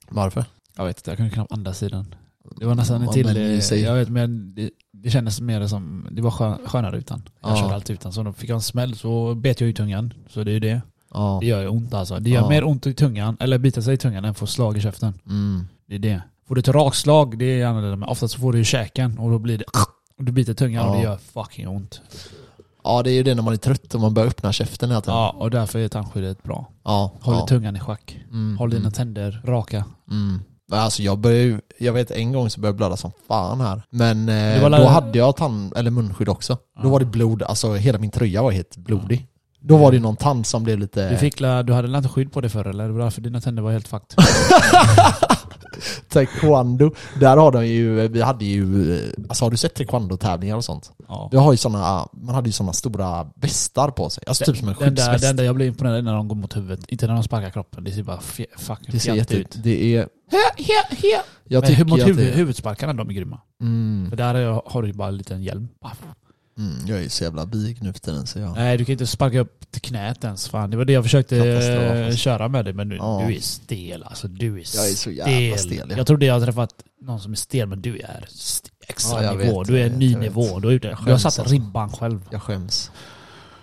Varför? Jag vet inte, jag kunde knappt andas i den. Det var nästan Ja, till, men eh, jag vet men det, det kändes mer som, det var skön, skönare utan. Jag Ja. körde alltid utan, så då fick jag en smäll så bet jag i tungan. Så det är ju det. Ja. Det gör ju ont alltså. Det gör Ja. mer ont i tungan, eller bita sig i tungan än få slag i käften. Mm. Det är det. Får du ett rakslag, det är annorlunda. Men oftast får du i käken och då blir det och du biter tungan och Ja. det gör fucking ont. ja det är ju det när man är trött och man börjar öppna käften hela tiden. Ja, och därför är tandskyddet bra. ja. Håller ja. tungan i schack. Mm, Håll dina mm, tänder raka. mm. Alltså jag började ju, jag vet en gång så började jag blöda som fan här. Men eh, då hade jag tand, eller munskydd också. Då Ja. var det blod, alltså hela min tröja var helt blodig. Då var det ju någon tand som blev lite... Du, fick, la- du hade inte skydd på det förr eller? Det var därför dina tänder var helt fucked. <laughs> Taekwondo, där har de ju, vi hade ju, alltså har du sett taekwondo-tävlingar och sånt? Ja. Vi har ju såna, man hade ju såna stora västar på sig, alltså typ som en Den där, skyddsväst. den där jag blir imponerad är när de går mot huvudet. Inte när de sparkar kroppen. Det ser bara fucking det ser jätte ut. det är... Jag Men tycker mot huvud, det, huvudsparkarna, de är grymma. mm, För där är- har du ju bara en liten hjälm. Mm, jag är ju så jävla big nu för tiden så jag... Nej, du kan inte sparka upp till knät ens. Fan. Det var det jag försökte Katastrof, alltså. köra med dig, men du, Ja. du är stel alltså. Du är Jag är så jävla stel, ja. Jag trodde jag hade träffat någon som är stel, men du är extra Ja, nivå. vet, du är en ny nivå. Du, är ute. Jag du har satt alltså. ribban själv. Jag skäms.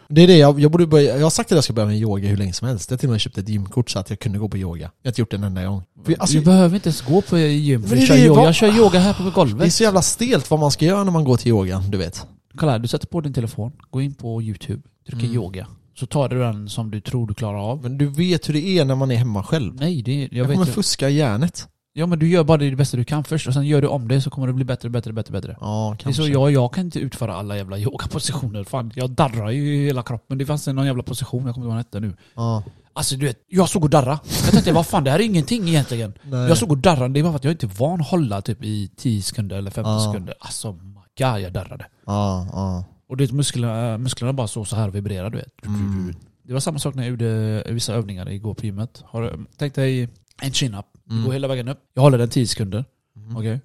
Det är det, jag, jag borde börja, jag har sagt att jag ska börja med yoga hur länge som helst. Jag har till och med köpt ett gymkort så att jag kunde gå på yoga. Jag har inte gjort det en enda gång. För, alltså, du behöver inte ens gå på gym för Men att köra det, yoga. vad- Jag kör yoga här på det är golvet. så jävla stelt vad man ska göra när man går till yogan, du vet. Kolla här, du sätter på din telefon, gå in på youtube, trycker Mm. yoga. Så tar du den som du tror du klarar av. Men du vet hur det är när man är hemma själv. Nej, det, jag, Jag, vet kommer fuska hjärnet. Ja men du gör bara det bästa du kan först och sen gör du om det så kommer det bli bättre, bättre, bättre, bättre. Ja, Det är kanske. så jag, jag kan inte utföra alla jävla yogapositioner. Fan, jag darrar ju i hela kroppen. Det fanns någon jävla position, jag kommer inte ihåg vad den hette nu. Ja. Alltså du vet, jag såg och darra. Jag tänkte vad fan det här är ingenting egentligen. Nej. Jag såg och darra, det är bara för att jag inte är van att hålla typ i 10 sekunder eller 15 Ja. sekunder. Alltså god, jag darrade. Ja, ja. Och du vet musklerna, musklerna bara så, så här du vet. Mm. Det var samma sak när jag gjorde vissa övningar igår på gymmet. Har, du- tänk dig en chin-up. Du Mm. går hela vägen upp. Jag håller den 10 sekunder. Mm. Okay.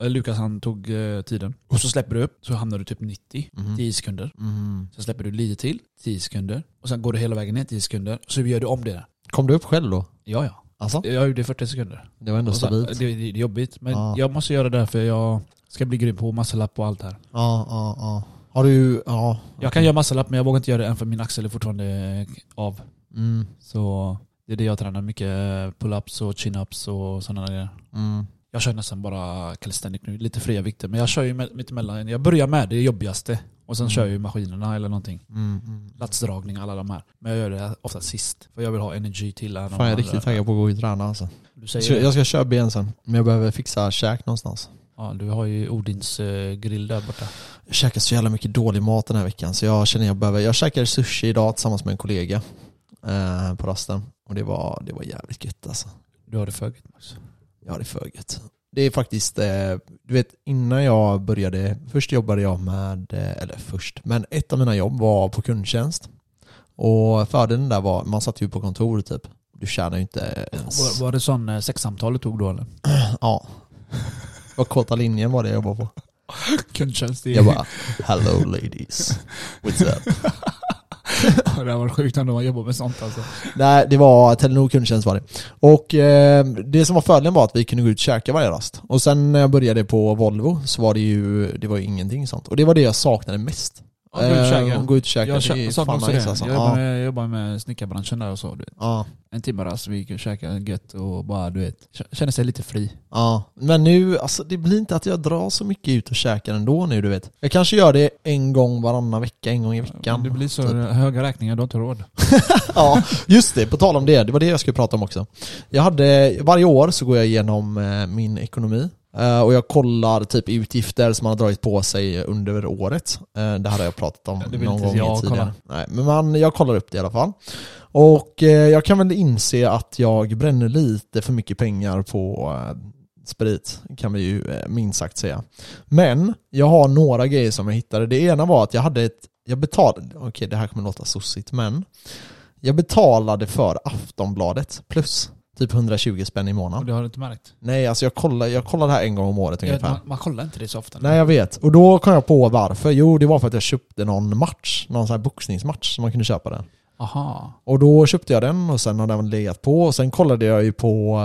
Lukas han tog eh, tiden. Och så släpper du upp, så hamnar du typ 90. Mm. 10 sekunder. Mm. Sen släpper du lite till, 10 sekunder. Och sen går du hela vägen ner 10 sekunder. Så gör du om det där. Kom du upp själv då? Ja, ja. Alltså? Jag gjorde 40 sekunder. Det var ändå sen, det, stabilt. det, det är jobbigt. Men Ja. jag måste göra det för jag ska bli grym på muscle-up och allt här. Ja, ja, ja. Har du, ja. Jag kan göra muscle-up men jag vågar inte göra det än för min axel är fortfarande av. Mm. Så det är det jag tränar mycket. Pull-ups och chin-ups och sådana grejer. Mm. Jag kör nästan bara calisthenic nu, lite fria vikter. Men jag kör ju mittemellan. Jag börjar med det jobbigaste. Och sen Mm. kör jag ju maskinerna eller någonting. Mm. Mm. Latsdragning, alla de här. Men jag gör det ofta sist. För jag vill ha energy till Fan jag är riktigt taggad på att gå och träna alltså. Du Jag säger ska, det. jag ska köra ben sen, men jag behöver fixa käk någonstans. Ja, du har ju Odins eh, grill där borta. Jag käkar så jävla mycket dålig mat den här veckan så jag känner jag behöver, jag käkade sushi idag tillsammans med en kollega eh, på rasten. Och det var, det var jävligt gött alltså. Du har det för gött, Max. Ja det är för gött. Det är faktiskt, eh, du vet innan jag började, först jobbade jag med, eh, eller först, men ett av mina jobb var på kundtjänst. Och fördelen där var, man satt ju på kontor typ. Du tjänar ju inte ens... Var, var det sån sexsamtal du tog då eller? <clears throat> Ja. Vad korta linjen var det jag jobbade på. <laughs> Kundtjänst. Jag bara, hello ladies. What's up? <laughs> det var sjukt ändå man jobbar med sånt alltså. Nej, det var Telenor kundtjänst var det. Och eh, det som var fördelen var att vi kunde gå ut och käka varje rast. Och sen när jag började på Volvo så var det ju, det var ju ingenting sånt. Och det var det jag saknade mest. Ja, gå ut och käka. Eh, gå ut och käka, Jag det är fan också nice det. alltså. Jag jobbar med, jag jobbar med snickarbranschen där och så. Du vet. ja, En timme rast, vi gick och käkade gött och bara du vet, känner sig lite fri. ja. Men nu, alltså det blir inte att jag drar så mycket ut och käkar ändå nu du vet. Jag kanske gör det en gång varannan vecka, en gång i veckan. Men det blir så typ. höga räkningar, du har inte råd. <laughs> ja, just det. På tal om det. Det var det jag skulle prata om också. Jag hade, varje år så går jag igenom eh, min ekonomi. Eh, och jag kollar typ utgifter som man har dragit på sig under året. Eh, det hade jag pratat om Ja, någon gång jag tidigare. Nej, men man, jag kollar upp det i alla fall. Och eh, jag kan väl inse att jag bränner lite för mycket pengar på sprit kan vi ju minst sagt säga. Men jag har några grejer som jag hittade. Det ena var att jag hade ett, jag betalade, okej det här kommer låta sossigt men jag betalade för Aftonbladet plus typ 120 spänn i Och månaden. det har du inte märkt? Nej alltså jag kollar, jag kollar det här en gång om året ungefär. man, man kollar inte det så ofta. Nej jag vet, och då kom jag på varför. Jo det var för att jag köpte någon match, någon sån här boxningsmatch som man kunde köpa den. Aha. Och då köpte jag den och sen har den legat på och sen kollade jag ju på,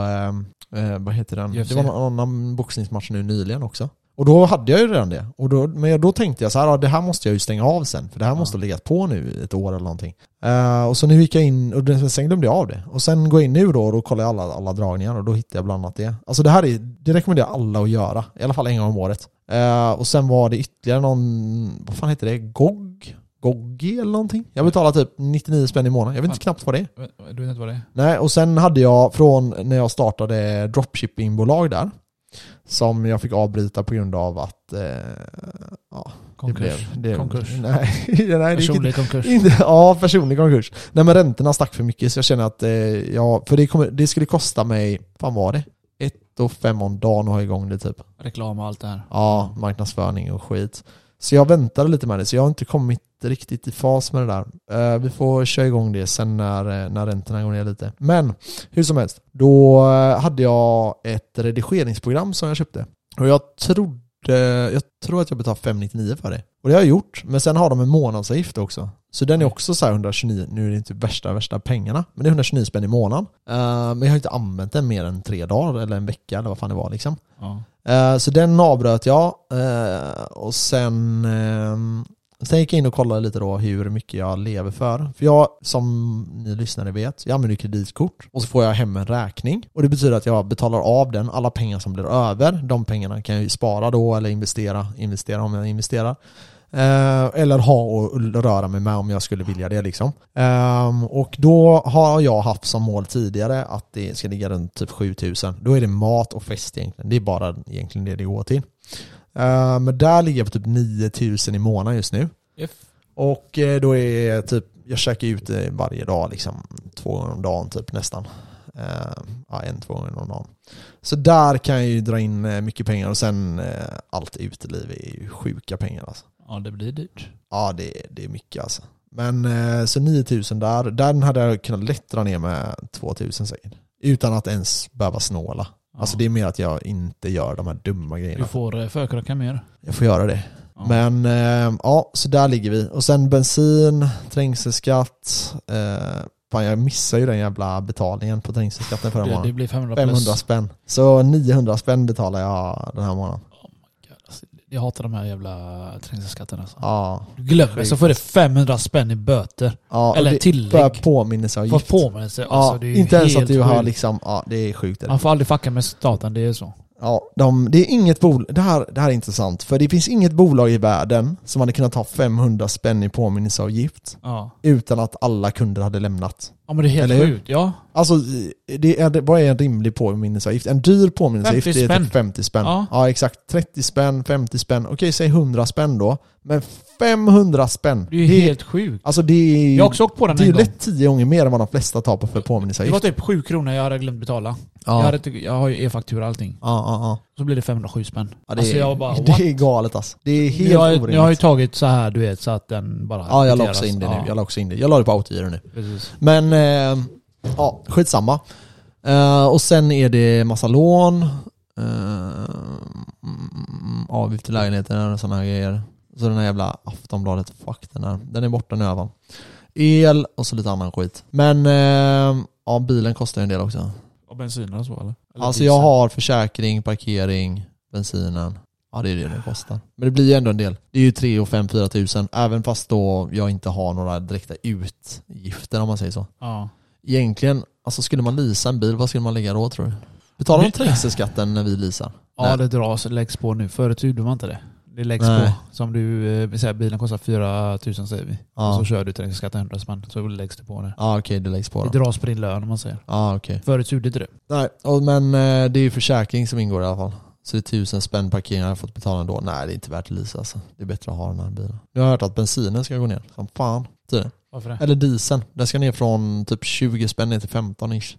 eh, eh, vad heter den? UFC. Det var någon annan boxningsmatch nu nyligen också. Och då hade jag ju redan det. Och då, men då tänkte jag så här, ja, det här måste jag ju stänga av sen. För det här Ja. måste ha legat på nu ett år eller någonting. Eh, och så nu gick jag in, och sen glömde jag av det. Och sen går jag in nu då och då kollar jag alla, alla dragningar och då hittar jag bland annat det. Alltså det här är, det rekommenderar jag alla att göra. I alla fall en gång om året. Eh, och sen var det ytterligare någon, vad fan heter det? GOG? Goggi eller någonting? Jag betalar typ 99 spänn i månaden. Jag vet inte knappt vad det är. Du vet inte vad det är? Nej, och sen hade jag från när jag startade dropshippingbolag där som jag fick avbryta på grund av att eh, ja, Konkurs. det blev... Det, Konkurs. <laughs> Nej, <laughs> nej Personlig konkurs. inte, ja, personlig konkurs. Nej men räntorna stack för mycket så jag känner att, eh, ja, för det, kommer, det skulle kosta mig, vad var det? Ett och fem om dagen att ha igång det typ. Reklam och allt det här. Ja, marknadsföring och skit. Så jag väntade lite med det, så jag har inte kommit riktigt i fas med det där. Eh, vi får köra igång det sen när, eh, när räntorna går ner lite. Men hur som helst, då eh, hade jag ett redigeringsprogram som jag köpte. Och jag trodde, jag tror att jag betalade 599 för det. Och det har jag gjort, men sen har de en månadsavgift också. Så den är också så här 129, nu är det inte värsta värsta pengarna, men det är 129 spänn i månaden. Eh, men jag har inte använt den mer än tre dagar eller en vecka eller vad fan det var liksom. Ja. Eh, Så den avbröt jag eh, och sen, eh, sen gick jag in och kollade lite då hur mycket jag lever för. För jag, som ni lyssnare vet, jag använder kreditkort och så får jag hem en räkning. Och det betyder att jag betalar av den, alla pengar som blir över, de pengarna kan jag ju spara då eller investera, investera om jag investerar. Eh, eller ha och röra mig med om jag skulle vilja det liksom. Eh, och då har jag haft som mål tidigare att det ska ligga runt typ 7000. Då är det mat och fest egentligen. Det är bara egentligen det det går till. Ehm, men där ligger jag på typ 9000 i månaden just nu. If. Och eh, då är typ, jag käkar ut eh, varje dag liksom, två gånger om dagen typ nästan. Ja, en, två gånger om dagen. Så där kan jag ju dra in eh, mycket pengar och sen eh, allt uteliv är ju sjuka pengar alltså. Ja, det blir dyrt. Ja, det, det är mycket alltså. Men eh, så 9000 där, den hade jag kunnat lätt dra ner med 2000 säkert. Utan att ens behöva snåla. Alltså det är mer att jag inte gör de här dumma Du grejerna. får eh, förkröka mer. Jag får göra det. Ja. Men eh, ja, så där ligger vi. Och sen bensin, trängselskatt. Eh, fan jag missar ju den jävla betalningen på trängselskatten förra det, det månaden. blir 500 500 plus. spänn. Så 900 spänn betalar jag den här månaden. Alltså, Jag hatar de här jävla trängselskatterna. Alltså. Ja. Du glömmer så får du 500 spänn i böter. ja Eller det- tillägg. För påminnelseavgift. påminnelse. Ja, Alltså, är ju inte ens att du har liksom, ja det är sjukt. Man får aldrig fucka med staten, det är så. Ja, de, det är inget bolag, det här, det här är intressant, för det finns inget bolag i världen som hade kunnat ta 500 spänn i påminnelseavgift Ja. utan att alla kunder hade lämnat. Ja men det är helt Eller sjukt. Ja. Alltså, det är, vad är en rimlig påminnelseavgift? En dyr påminnelseavgift 50 är spänn. typ 50 spänn. Ja. Ja. exakt. 30 spänn, 50 spänn, okej säg 100 spänn då. Men 500 spänn! Det är ju helt sjukt. Alltså det är Jag har också åkt på den det är ju lätt 10 gånger mer än vad de flesta tar på för Det var påminnelseavgift. typ 7 kronor jag hade glömt betala. Ja. Jag, hade, inte- jag har ju e-faktura och allting. Ja, ja, ja. Så blir det 507 spänn. ja det, alltså är, jag bara, <laughs> det är galet alltså. Det är helt jag, har- orimligt. jag har ju tagit så här du vet, så att den bara Ja, jag la också in det nu. Ja, Jag la också in det. Jag la det på autogiro nu. precis. Men, eh, ja, skitsamma. Eh, och sen är det massa lån, eh, mm, avgift till lägenheten och sådana här grejer. Så den här jävla Aftonbladet, fuck den här. Den är borta nu fall. El och så lite annan skit. Men, eh, ja bilen kostar ju en del också. Och bensin och så eller? eller Alltså diesel. jag har försäkring, parkering, bensinen. Ja det är det det kostar. Men det blir ju ändå en del. Det är ju 3 och 5 4 tusen. Även fast då jag inte har några direkta utgifter om man säger så. Ja. Egentligen, alltså skulle man leasa en bil, vad skulle man lägga då tror du? Betalar de trängselskatten när vi leasar? Ja Nej. det dras, läggs på nu. Förut gjorde man inte det. Det läggs Nej. på. Som du, eh, säger bilen kostar 4000 säger vi. Ja. Och så kör du trängselskatten 100 spänn. Så läggs det på det. Ja okej, det läggs på Det då. dras på din lön om man säger. Ja okej. Förut gjorde det. Nej, och, men eh, det är ju försäkring som ingår i alla fall. Så det är tusen spänn parkering har jag fått betala ändå. Nej det är inte värt att leasa alltså. Det är bättre att ha den här bilen. Jag har hört att bensinen ska gå ner. Som fan. Varför det? Eller dieseln. Den ska ner från typ 20 spänn ner till 15 ish.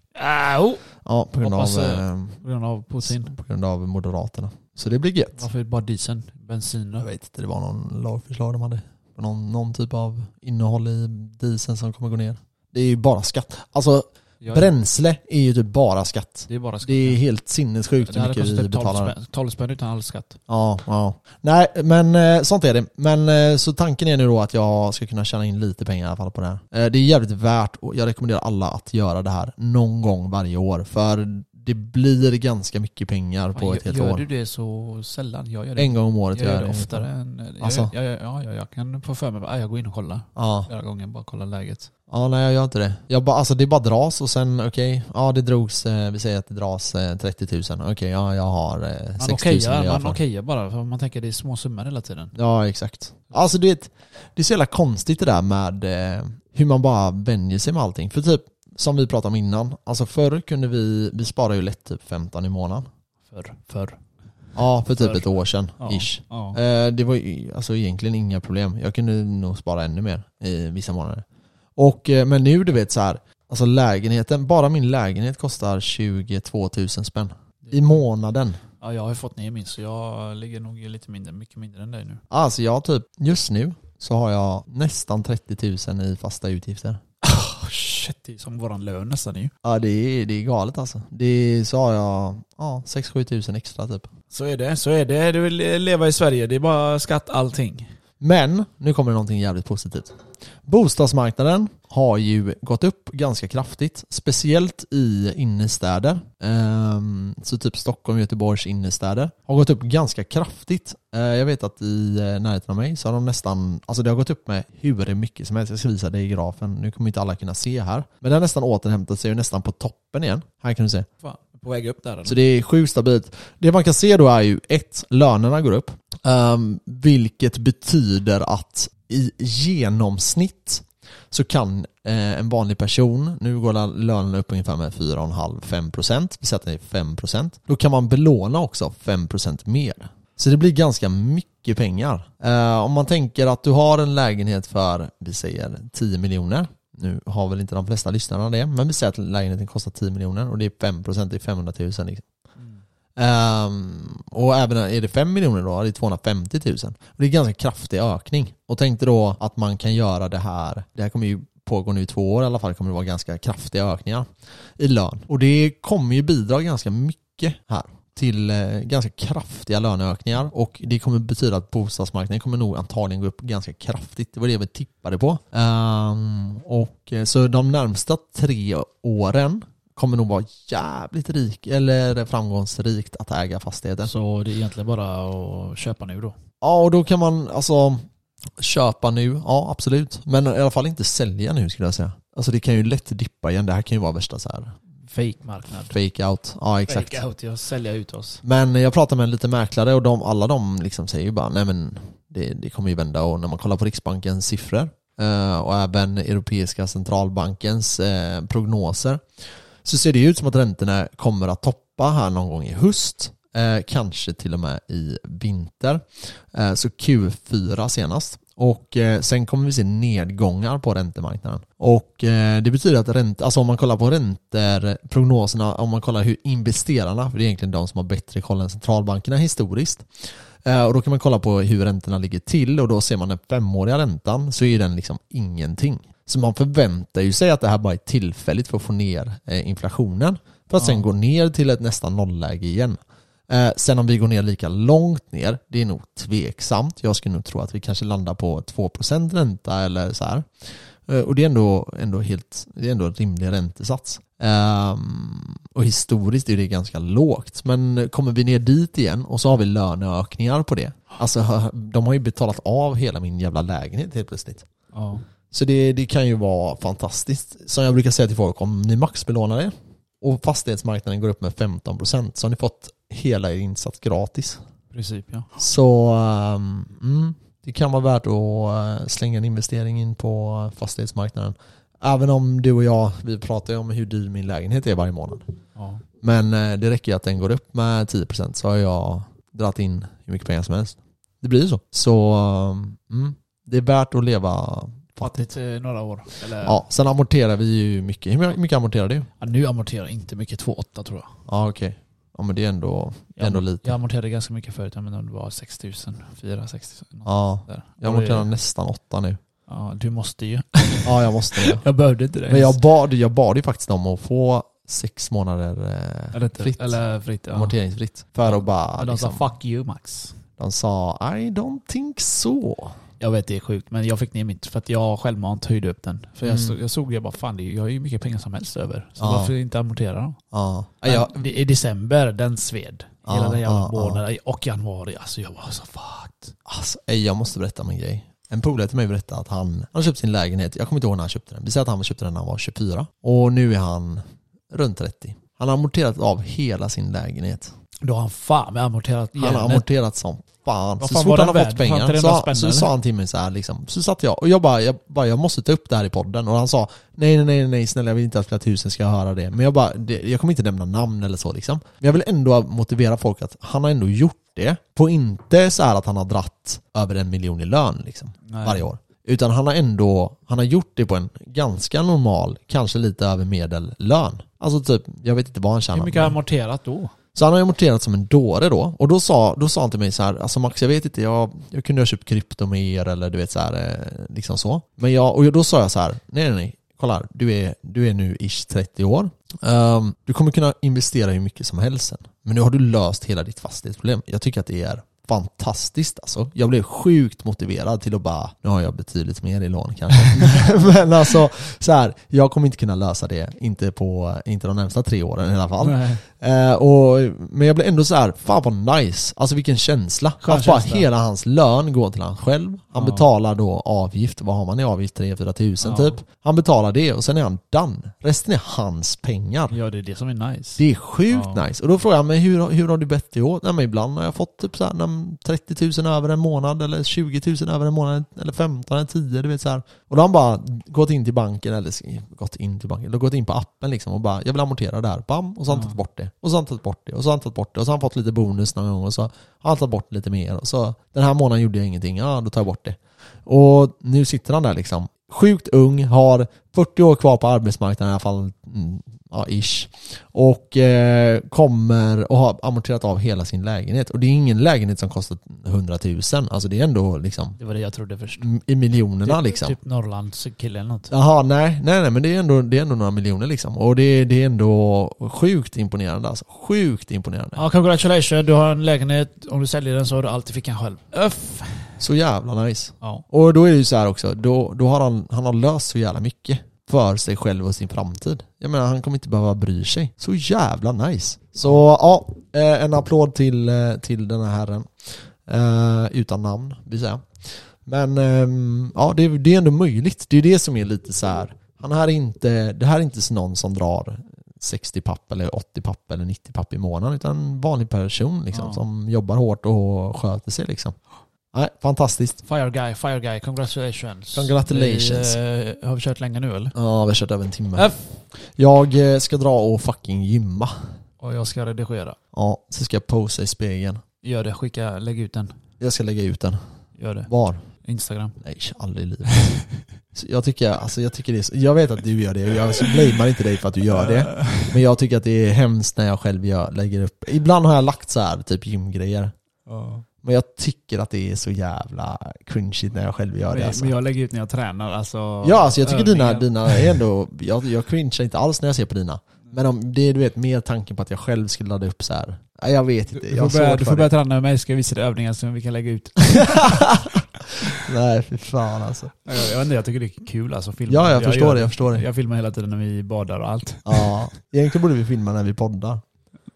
Oh. Ja, på grund av, Hoppas, eh, eh, På grund av Putin. på grund av Moderaterna. Så det blir gött. Varför bara dieseln? Bensin då? Jag vet inte, det var någon lagförslag de hade. Någon, någon typ av innehåll i dieseln som kommer gå ner. Det är ju bara skatt. Alltså Ja, bränsle är ju typ bara skatt. Det är bara skatt. Det är helt sinnessjukt hur mycket vi typ 12 betalar. spänn, 12 spänn utan all skatt. Ja, ja. Nej, men eh, sånt är det. Men eh, så tanken är nu då att jag ska kunna tjäna in lite pengar i alla fall på det här. Eh, Det är jävligt värt och jag rekommenderar alla att göra det här någon gång varje år. För det blir ganska mycket pengar på Fan, ett helt gör, år. Gör du det så sällan? Jag gör det, En gång om året jag gör det oftare än... Jag, Alltså? jag, jag, ja, ja, jag kan få för mig att jag går in och kollar Ja. flera gånger, bara kolla läget. ja, nej jag gör inte det. Jag bara, alltså det bara dras och sen okej, ja det drogs, eh, vi säger att det dras eh, 30 000. Okej, ja jag har eh, Man 6 000 i okejar, man okejar bara, för man tänker det är små summor hela tiden. Ja, exakt. Alltså det det är så jävla konstigt det där med eh, hur man bara vänjer sig med allting. För typ, som vi pratade om innan, alltså förr kunde vi, vi sparar ju lätt typ 15 i månaden. Förr. Förr. Ja, för typ Förr. ett år sedan, Ja. ish. Ja. Eh, det var alltså egentligen inga problem. Jag kunde nog spara ännu mer i vissa månader. Och, eh, men nu du vet så här, alltså lägenheten, bara min lägenhet kostar 22 000 spänn. I månaden. ja, jag har ju fått ner min så jag ligger nog lite mindre, mycket mindre än dig nu. Alltså jag typ, just nu så har jag nästan 30 000 i fasta utgifter. Oh, shit, det är som våran lön nästan ju. Ja det är, det är galet alltså. Det är, så har jag ja, 6-7 tusen extra typ. Så är det, så är det. Du vill leva i Sverige, det är bara skatt allting. Men, nu kommer det någonting jävligt positivt. Bostadsmarknaden har ju gått upp ganska kraftigt, speciellt i innerstäder. Ehm, så typ Stockholm, Göteborgs innerstäder har gått upp ganska kraftigt. Eh, jag vet att i eh, närheten av mig så har de nästan, alltså det har gått upp med hur mycket som helst. Jag ska visa dig i grafen, nu kommer inte alla kunna se här. Men det har nästan återhämtat sig och nästan på toppen igen. Här kan du se. Fan, på väg upp där eller? Så det är sjukt stabilt. Det man kan se då är ju ett, lönerna går upp. Um, vilket betyder att i genomsnitt så kan eh, en vanlig person, nu går lönen upp ungefär med 4,5-5%, vi sätter det 5%, då kan man belåna också 5% mer. Så det blir ganska mycket pengar. Eh, om man tänker att du har en lägenhet för, vi säger 10 miljoner, nu har väl inte de flesta lyssnarna det, men vi säger att lägenheten kostar 10 miljoner och det är 5%, det är 500 000 liksom. Um, och även är det 5 miljoner då, det är 250 000. Det är en ganska kraftig ökning. Och tänkte då att man kan göra det här, det här kommer ju pågå nu i två år i alla fall, kommer det vara ganska kraftiga ökningar i lön. Och det kommer ju bidra ganska mycket här till eh, ganska kraftiga löneökningar och det kommer betyda att bostadsmarknaden kommer nog antagligen gå upp ganska kraftigt. Det var det vi tippade på. Um, och eh, så de närmsta tre åren kommer nog vara jävligt rik eller framgångsrikt att äga fastigheten. Så det är egentligen bara att köpa nu då? Ja, och då kan man alltså köpa nu, ja absolut. Men i alla fall inte sälja nu skulle jag säga. Alltså det kan ju lätt dippa igen. Det här kan ju vara värsta så här Fake-marknad. fake out. Ja exakt. Fake out, jag säljer ut oss. Men jag pratade med en lite mäklare och de, alla de liksom säger ju bara nej men det, det kommer ju vända och när man kollar på Riksbankens siffror eh, och även Europeiska centralbankens eh, prognoser så ser det ut som att räntorna kommer att toppa här någon gång i höst. Eh, kanske till och med i vinter. Eh, så Q4 senast. Och eh, sen kommer vi se nedgångar på räntemarknaden. Och eh, det betyder att ränt, alltså om man kollar på räntor, prognoserna, om man kollar hur investerarna, för det är egentligen de som har bättre koll än centralbankerna historiskt. Eh, och då kan man kolla på hur räntorna ligger till och då ser man den femåriga räntan så är den liksom ingenting. Så man förväntar ju sig att det här bara är tillfälligt för att få ner eh, inflationen. För att sen Ja. gå ner till ett nästan nollläge igen. Eh, sen om vi går ner lika långt ner, det är nog tveksamt. Jag skulle nog tro att vi kanske landar på 2% ränta eller så här. Eh, och det är ändå, ändå, helt, det är ändå en rimlig räntesats. Ehm, och historiskt är det ganska lågt. Men kommer vi ner dit igen och så har vi löneökningar på det. Alltså <laughs> de har ju betalat av hela min jävla lägenhet helt plötsligt. Ja. Så det, det kan ju vara fantastiskt. Som jag brukar säga till folk, om ni maxbelånar er och fastighetsmarknaden går upp med 15% så har ni fått hela er insats gratis. Princip ja. Så mm, det kan vara värt att eh, slänga en investering in på fastighetsmarknaden. Även om du och jag, vi pratar ju om hur dyr min lägenhet är varje månad. ja. Men eh, det räcker ju att den går upp med 10% så har jag dragit in hur mycket pengar som helst. Det blir ju så. Så mm, det är värt att leva Fattigt. Eh, några år. Eller, ja. Ja, sen amorterar vi ju mycket. Hur mycket- amorterar du? nu amorterar jag inte mycket, 2,8 tror jag. Ja okej. Ja men det är ändå, Jag, ändå lite. jag amorterade ganska mycket förut, jag menar det var 6 000, 4 6 000. Ja, Där. jag Och det- amorterar nästan åtta nu. Ja, du måste ju. Ja jag måste det. <laughs> Jag behövde inte det. Men jag bad, jag bad ju faktiskt om att få sex månader eh, eller, fritt. Eller fritt, ja. amorteringsfritt. För att bara Men de liksom, sa 'fuck you Max' de sa I don't think so. Jag vet det är sjukt, men jag fick ner mitt för att jag självmant höjde upp den. För jag, Mm. såg, jag såg jag bara fan, det är- jag har ju mycket pengar som helst över. Så Ja. varför inte amortera då? Ja. Jag, I december, den sved. Hela Ja, den jävla ja, månaden. Och januari, alltså jag var så fucked. alltså, jag måste berätta om en grej. En polare till mig berättade att han, han har köpt sin lägenhet, jag kommer inte ihåg när han köpte den. Vi säger att han köpte den när han var 24. Och nu är han runt 30. Han har amorterat av hela sin lägenhet. Då har han fan med amorterat Han har järnet. amorterat som fan. Vad Så fan fort han har fått pengar 300 så, så sa han till mig så här liksom. Så satt jag och jag bara, jag bara, jag måste ta upp det här i podden. Och han sa, nej nej nej nej snälla jag vill inte att flera tusen ska höra det. Men jag bara, det, jag kommer inte nämna namn eller så liksom. Men jag vill ändå motivera folk att han har ändå gjort det. På inte så att han har dratt över en miljon i lön liksom. Nej. Varje år. Utan han har ändå, han har gjort det på en ganska normal, kanske lite över medellön. Alltså typ, jag vet inte vad han tjänar. Hur mycket har han amorterat då? Så han har amorterat som en dåre då. Och då sa, då sa han till mig så här, alltså Max jag vet inte, jag, jag kunde ha köpt krypto med er eller du vet så här, eh, liksom så. Men jag, och då sa jag så här, nej nej nej, kolla här, du är, du är nu ish 30 år. Ehm, du kommer kunna investera hur mycket som helst sen. Men nu har du löst hela ditt fastighetsproblem. Jag tycker att det är fantastiskt alltså. Jag blev sjukt motiverad till att bara, nu har jag betydligt mer i lån kanske. <laughs> Men alltså, så här, jag kommer inte kunna lösa det, inte på, inte de närmsta tre åren i alla fall. Nej. Eh, och, men jag blev ändå så här, fan vad nice. Alltså vilken känsla. Skön att bara känsla. hela hans lön går till han själv. Han Ja. betalar då avgift, vad har man i avgift? 3-4 tusen Ja. typ. Han betalar det och sen är han done. Resten är hans pengar. Ja, det är det som är nice. Det är sjukt Ja. nice. Och då frågar jag mig hur, hur har du bett det åt? Nej men ibland har jag fått typ så här, när- 30 000 över en månad eller 20 000 över en månad eller 15 eller 10 du vet så här. Och då har han bara gått in till banken eller gått in till banken, eller gått in på appen liksom och bara jag vill amortera det här, bam, och så har han Ja. tagit bort det. Och så har han tagit bort det och så har han tagit bort det och så har han fått lite bonus någon gång och så har han tagit bort lite mer och så den här månaden gjorde jag ingenting, ja då tar jag bort det. Och nu sitter han där liksom, sjukt ung, har 40 år kvar på arbetsmarknaden i alla fall, mm, ja ish. Och eh, kommer och har amorterat av hela sin lägenhet. Och det är ingen lägenhet som kostar 100 000, alltså det är ändå liksom Det var det jag trodde först. i miljonerna typ, liksom. Typ Norrlands kille eller något. Jaha, nej, nej, nej, men det är ändå, det är ändå några miljoner liksom. Och det, det är ändå sjukt imponerande alltså. Sjukt imponerande. Ja, congratulations. Du har en lägenhet. Om du säljer den så har du alltid fickan själv. Öff. Så jävla nice. Ja. Och då är det ju så här också, då, då har han, han har löst så jävla mycket för sig själv och sin framtid. Jag menar, han kommer inte behöva bry sig. Så jävla nice. Så ja, eh, en applåd till, eh, till den här herren. Eh, utan namn, vill säga. Men ehm, ja, det, är- det är ändå möjligt. Det är det som är lite så här. Han här är inte, det här är inte någon som drar 60 papp eller 80 papp eller 90 papp i månaden utan en vanlig person liksom Ja. som jobbar hårt och sköter sig liksom. Nej, fantastiskt. Fire guy, fire guy. Congratulations. Congratulations. Vi, eh, har vi kört länge nu eller? Ja, vi har kört över en timme. Öff. Jag eh, ska dra och fucking gymma. Och jag ska redigera. Ja, så ska jag posa i spegeln. Gör det. Skicka, lägg ut den. Jag ska lägga ut den. Gör det. Var? Instagram. Nej, aldrig i livet. Jag tycker, alltså jag tycker det är så, jag vet att du gör det jag blamear inte dig för att du gör det. Men jag tycker att det är hemskt när jag själv gör, lägger upp, ibland har jag lagt så här typ gymgrejer. Men jag tycker att det är så jävla cringeigt när jag själv gör det Men, alltså. men jag lägger ut när jag tränar. Alltså, Ja, alltså jag tycker dina, dina är ändå, jag, jag cringear inte alls när jag ser på dina. Men om det är du vet mer tanken på att jag själv skulle ladda upp så här. Jag vet inte, Du jag får, har börja, du får börja träna med mig, ska jag visa dig övningar som vi kan lägga ut. <laughs> Nej fy fan alltså. Jag, jag vet inte, jag tycker det är kul alltså. Filma. Ja jag förstår gör det, jag förstår det. Jag filmar hela tiden när vi badar och allt. Ja, egentligen borde vi filma när vi poddar.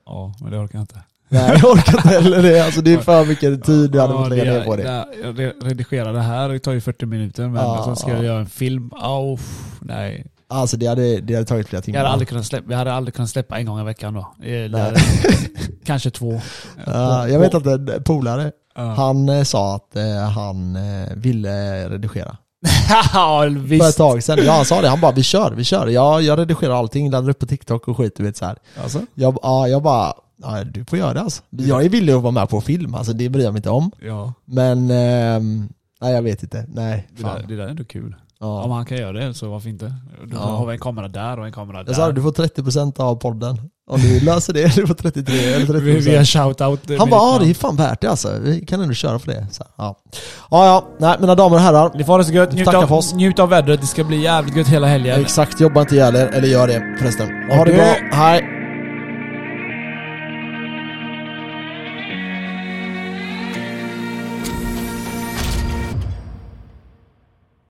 Ja, men det orkar jag inte. Nej jag orkar inte heller det, alltså det är för mycket tid du hade fått lägga ner på det. Jag redigerar det här, det tar ju 40 minuter, men Ja, sen ska ja. jag göra en film. Oh, nej. Alltså det hade, det hade tagit flera Jag timmar. hade aldrig kunnat släppa, vi hade aldrig kunnat släppa en gång i veckan då. Nej. <laughs> Kanske två. Ja, jag vet att en polare, Ja. han eh, sa att eh, han eh, ville redigera. <laughs> Ja, För ett visst. tag sedan. Ja han sa det, han bara vi kör, vi kör. Ja, jag redigerar allting, laddar upp på TikTok och skit du vet så här. Alltså? Jag, ja, jag bara, ja, du får göra det alltså. Jag är villig att vara med på film, alltså det bryr jag mig inte om. Ja. Men, ehm, nej jag vet inte. Nej, Det fan. där, det där är ändå kul. Ja. Om han kan göra det så varför inte? Då Ja. har vi en kamera där och en kamera Jag sa där. du får 30% av podden. Om du löser det, <laughs> du får 33 eller 30%. Vi, vi har shoutout. Han bara, ja det är fan värt det alltså. Vi kan ändå köra för det. Så, ja. ja, ja. Nej, mina damer och herrar. Ni får ha det så gött. Njut av, oss. njut av värdret. Det ska bli jävligt gött hela helgen. Exakt, jobba inte ihjäl er. Eller gör det förresten. Ha det bra. Hej.